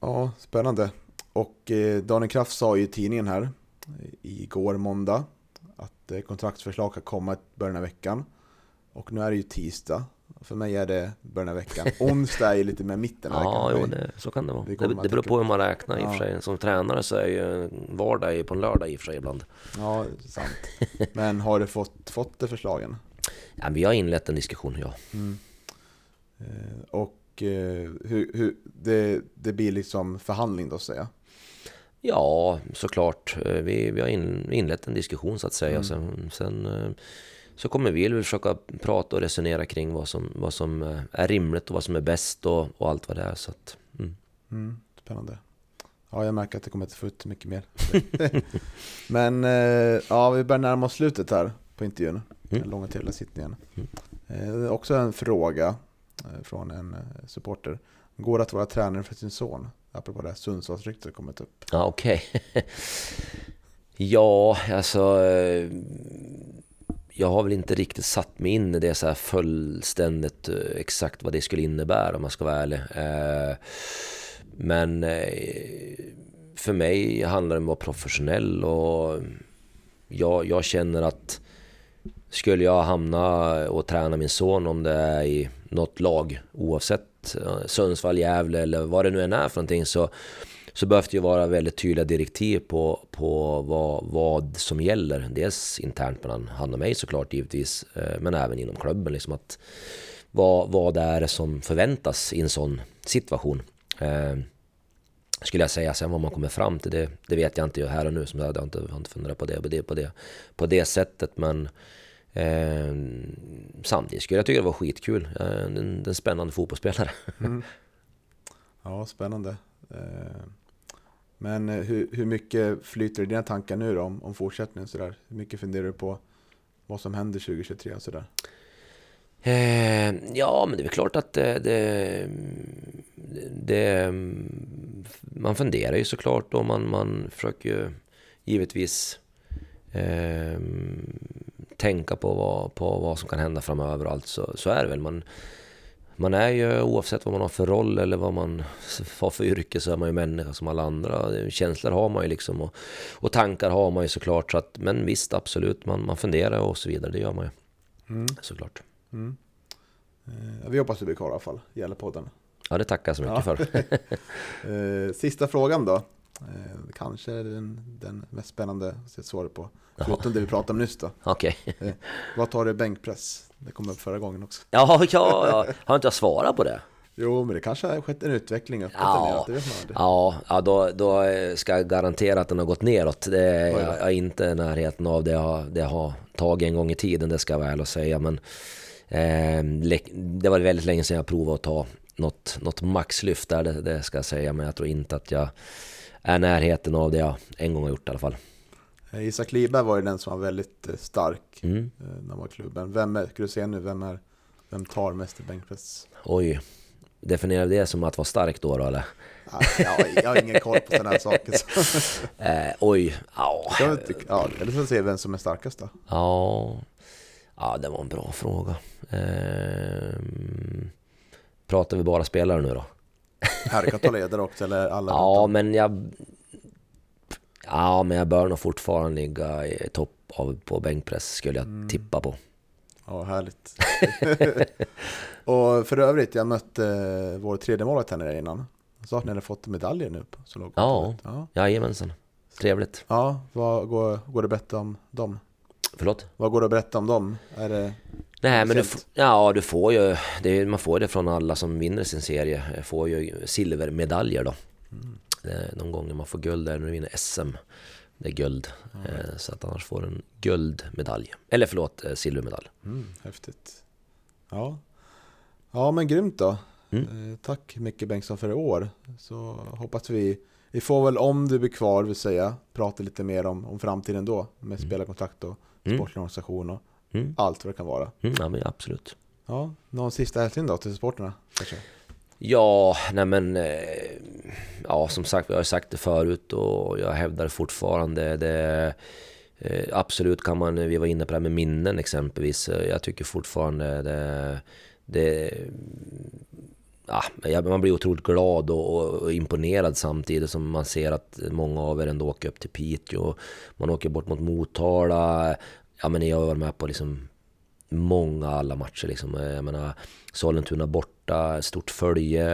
Ja, spännande. Och eh, Daniel Kraft sa ju i tidningen här igår måndag att eh, kontraktsförslag kan komma i början av veckan. Och nu är det ju tisdag. För mig är det början av veckan. Onsdag är ju lite mer mitten av veckan. Ja, jo, det, så kan det vara. Det, det, beror på hur man räknar i och för sig. Som tränare så är ju vardag på en lördag i och för sig ibland. Ja, sant. Men har du fått, fått det förslagen? Ja, vi har inlett en diskussion, ja. Mm. Eh, och eh, hur, hur, det, det blir liksom förhandling då, säger jag? Ja, såklart. Eh, vi, vi har in, inlett en diskussion så att säga. Mm. Sen, sen så kommer vi att försöka prata och resonera kring vad som, vad som är rimligt och vad som är bäst och, och allt vad det är. Så att, mm. Mm, spännande. Ja, jag märker att det kommer inte få ut mycket mer. Men ja, vi börjar närma oss slutet här på intervjun. Mm. Den långa trevliga sittningen. Mm. också en fråga från en supporter. Går det att vara tränare för sin son? Apropå det här Sundsvallsryktet kommit upp. Ja, okej. Okay. ja, alltså... Eh, jag har väl inte riktigt satt mig in i det så här fullständigt eh, exakt vad det skulle innebära om man ska vara ärlig. Eh, men för mig handlar det om att vara professionell och jag, jag känner att skulle jag hamna och träna min son om det är i något lag oavsett eh, Sundsvall, Gävle eller vad det nu än är för någonting så, så behövs det ju vara väldigt tydliga direktiv på, på vad, vad som gäller. Dels internt mellan han och mig såklart givetvis, eh, men även inom klubben. Liksom att vad, vad det är som förväntas i en sån situation. Eh, Eh, skulle jag säga. Sen vad man kommer fram till, det, det vet jag inte här och nu. Som jag, har inte, jag har inte funderat på det, på det, på det, på det sättet. Men Eh, samtidigt skulle jag tycka det var skitkul. Eh, en, en spännande fotbollsspelare. Mm. Ja, spännande. Eh, Men eh, hur, hur mycket flyter i dina tankar nu då om, om fortsättningen? Sådär? Hur mycket funderar du på vad som händer 2023? och Sådär? Eh, ja, men det är väl klart att det, det, det, Man funderar ju såklart och man, man försöker ju givetvis eh, tänka på vad, på vad som kan hända framöver och allt. Så, så är det väl. Man, man är ju oavsett vad man har för roll eller vad man har för yrke så är man ju människa som alla andra. Känslor har man ju liksom och, och tankar har man ju såklart. Så att, men visst, absolut, man, man funderar och så vidare. Det gör man ju Mm. såklart. Mm. Eh, vi hoppas du blir kvar i alla fall, gäller podden. Ja, det tackar jag så mycket Ja. för. Eh, sista frågan då. Eh, kanske den, den mest spännande svaret på. Förutom det vi pratade om nyss då. Okej. Vad tar du bänkpress? Det kom upp förra gången också. Ja, ja, ja, har inte jag svarat på det? Jo, men det kanske har skett en utveckling uppåt Ja. eller neråt. Ja, ja då, då ska jag garantera att den har gått neråt. Det är, då. jag är inte i närheten av det jag, det jag har tagit en gång i tiden, det ska jag väl säga. Men eh, det var väldigt länge sedan jag provade att ta något, något maxlyft där, det, det ska jag säga. Men jag tror inte att jag är närheten av det jag en gång har gjort i alla fall. Eh, Isak Liberg var ju den som var väldigt eh, stark Mm. eh, när han var klubben. Vem är, ska du se nu, vem, är, vem tar mest i bänkpress? Oj, definierar det som att vara stark då, då eller? Ja, jag, har ingen koll på sådana här saker. Eh, oj, ja. Eller så se vem som är starkast då. Ja, ja det var en bra fråga. Ehm, pratar vi bara spelare nu då? Här kan ta ledare också, eller alla. Ja, men jag... Ja, men jag bör nog fortfarande ligga i topp av, på bänkpress skulle jag tippa på. Ja, härligt. och för övrigt, jag mötte eh, vår tredje målet här nere innan. Han sa att ni hade fått medaljer nu på så låg Ja. ja. Jajamensan. Trevligt. Ja, vad går, går det att berätta om dem? Förlåt? Vad går det att berätta om dem? Är det... Nej, men du, ja, du får ju, det, man får det från alla som vinner sin serie. Får ju silvermedaljer då. Eh, De gånger man får guld är när du vinner SM. Det är guld. Eh, Så att annars får du en guldmedalj. Eller förlåt, eh, silvermedalj. Mm, häftigt. Ja. ja, men grymt då. Mm. Eh, Tack Micke Bengtsson för i år. Så hoppas vi, vi får väl om du blir kvar, vill säga, prata lite mer om, om framtiden då. Med spelarkontrakt och Mm. sportlig organisation och Mm. allt vad det kan vara. Mm, ja, men absolut. Ja, någon sista hälsning då till kanske? Ja, nej men... eh, Ja, som sagt, jag har sagt det förut och jag hävdar fortfarande. Det, eh, absolut kan man, vi var inne på det här med minnen exempelvis. Eh, Jag tycker fortfarande det... det ja, man blir otroligt glad och, och, och imponerad samtidigt som man ser att många av er ändå åker upp till Piteå. Man åker bort mot Motala. Ja, men jag har varit med på liksom många alla matcher liksom. Eh, jag menar Sollentuna borta, stort följe.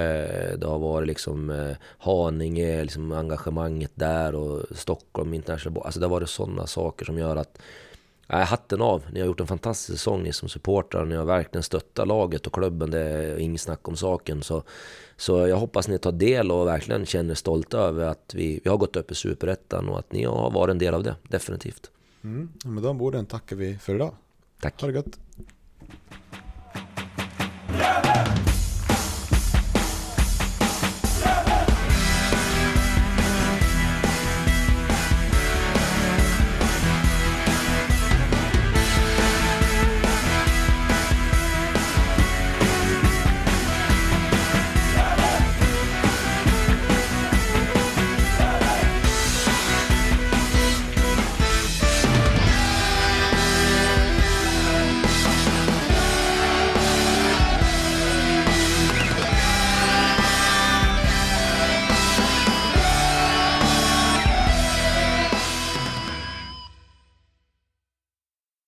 Det har varit liksom eh, Haninge, liksom engagemanget där och Stockholm International. Alltså det har varit sådana saker som gör att Nej, hatten av. Ni har gjort en fantastisk säsong ni som supportrar. Ni har verkligen stöttat laget och klubben. Det är inget snack om saken. Så, så jag hoppas ni tar del och verkligen känner er stolta över att vi, vi har gått upp i Superettan och att ni har varit en del av det. Definitivt. Mm, med de orden tackar vi för idag. Tack. Ha det gött.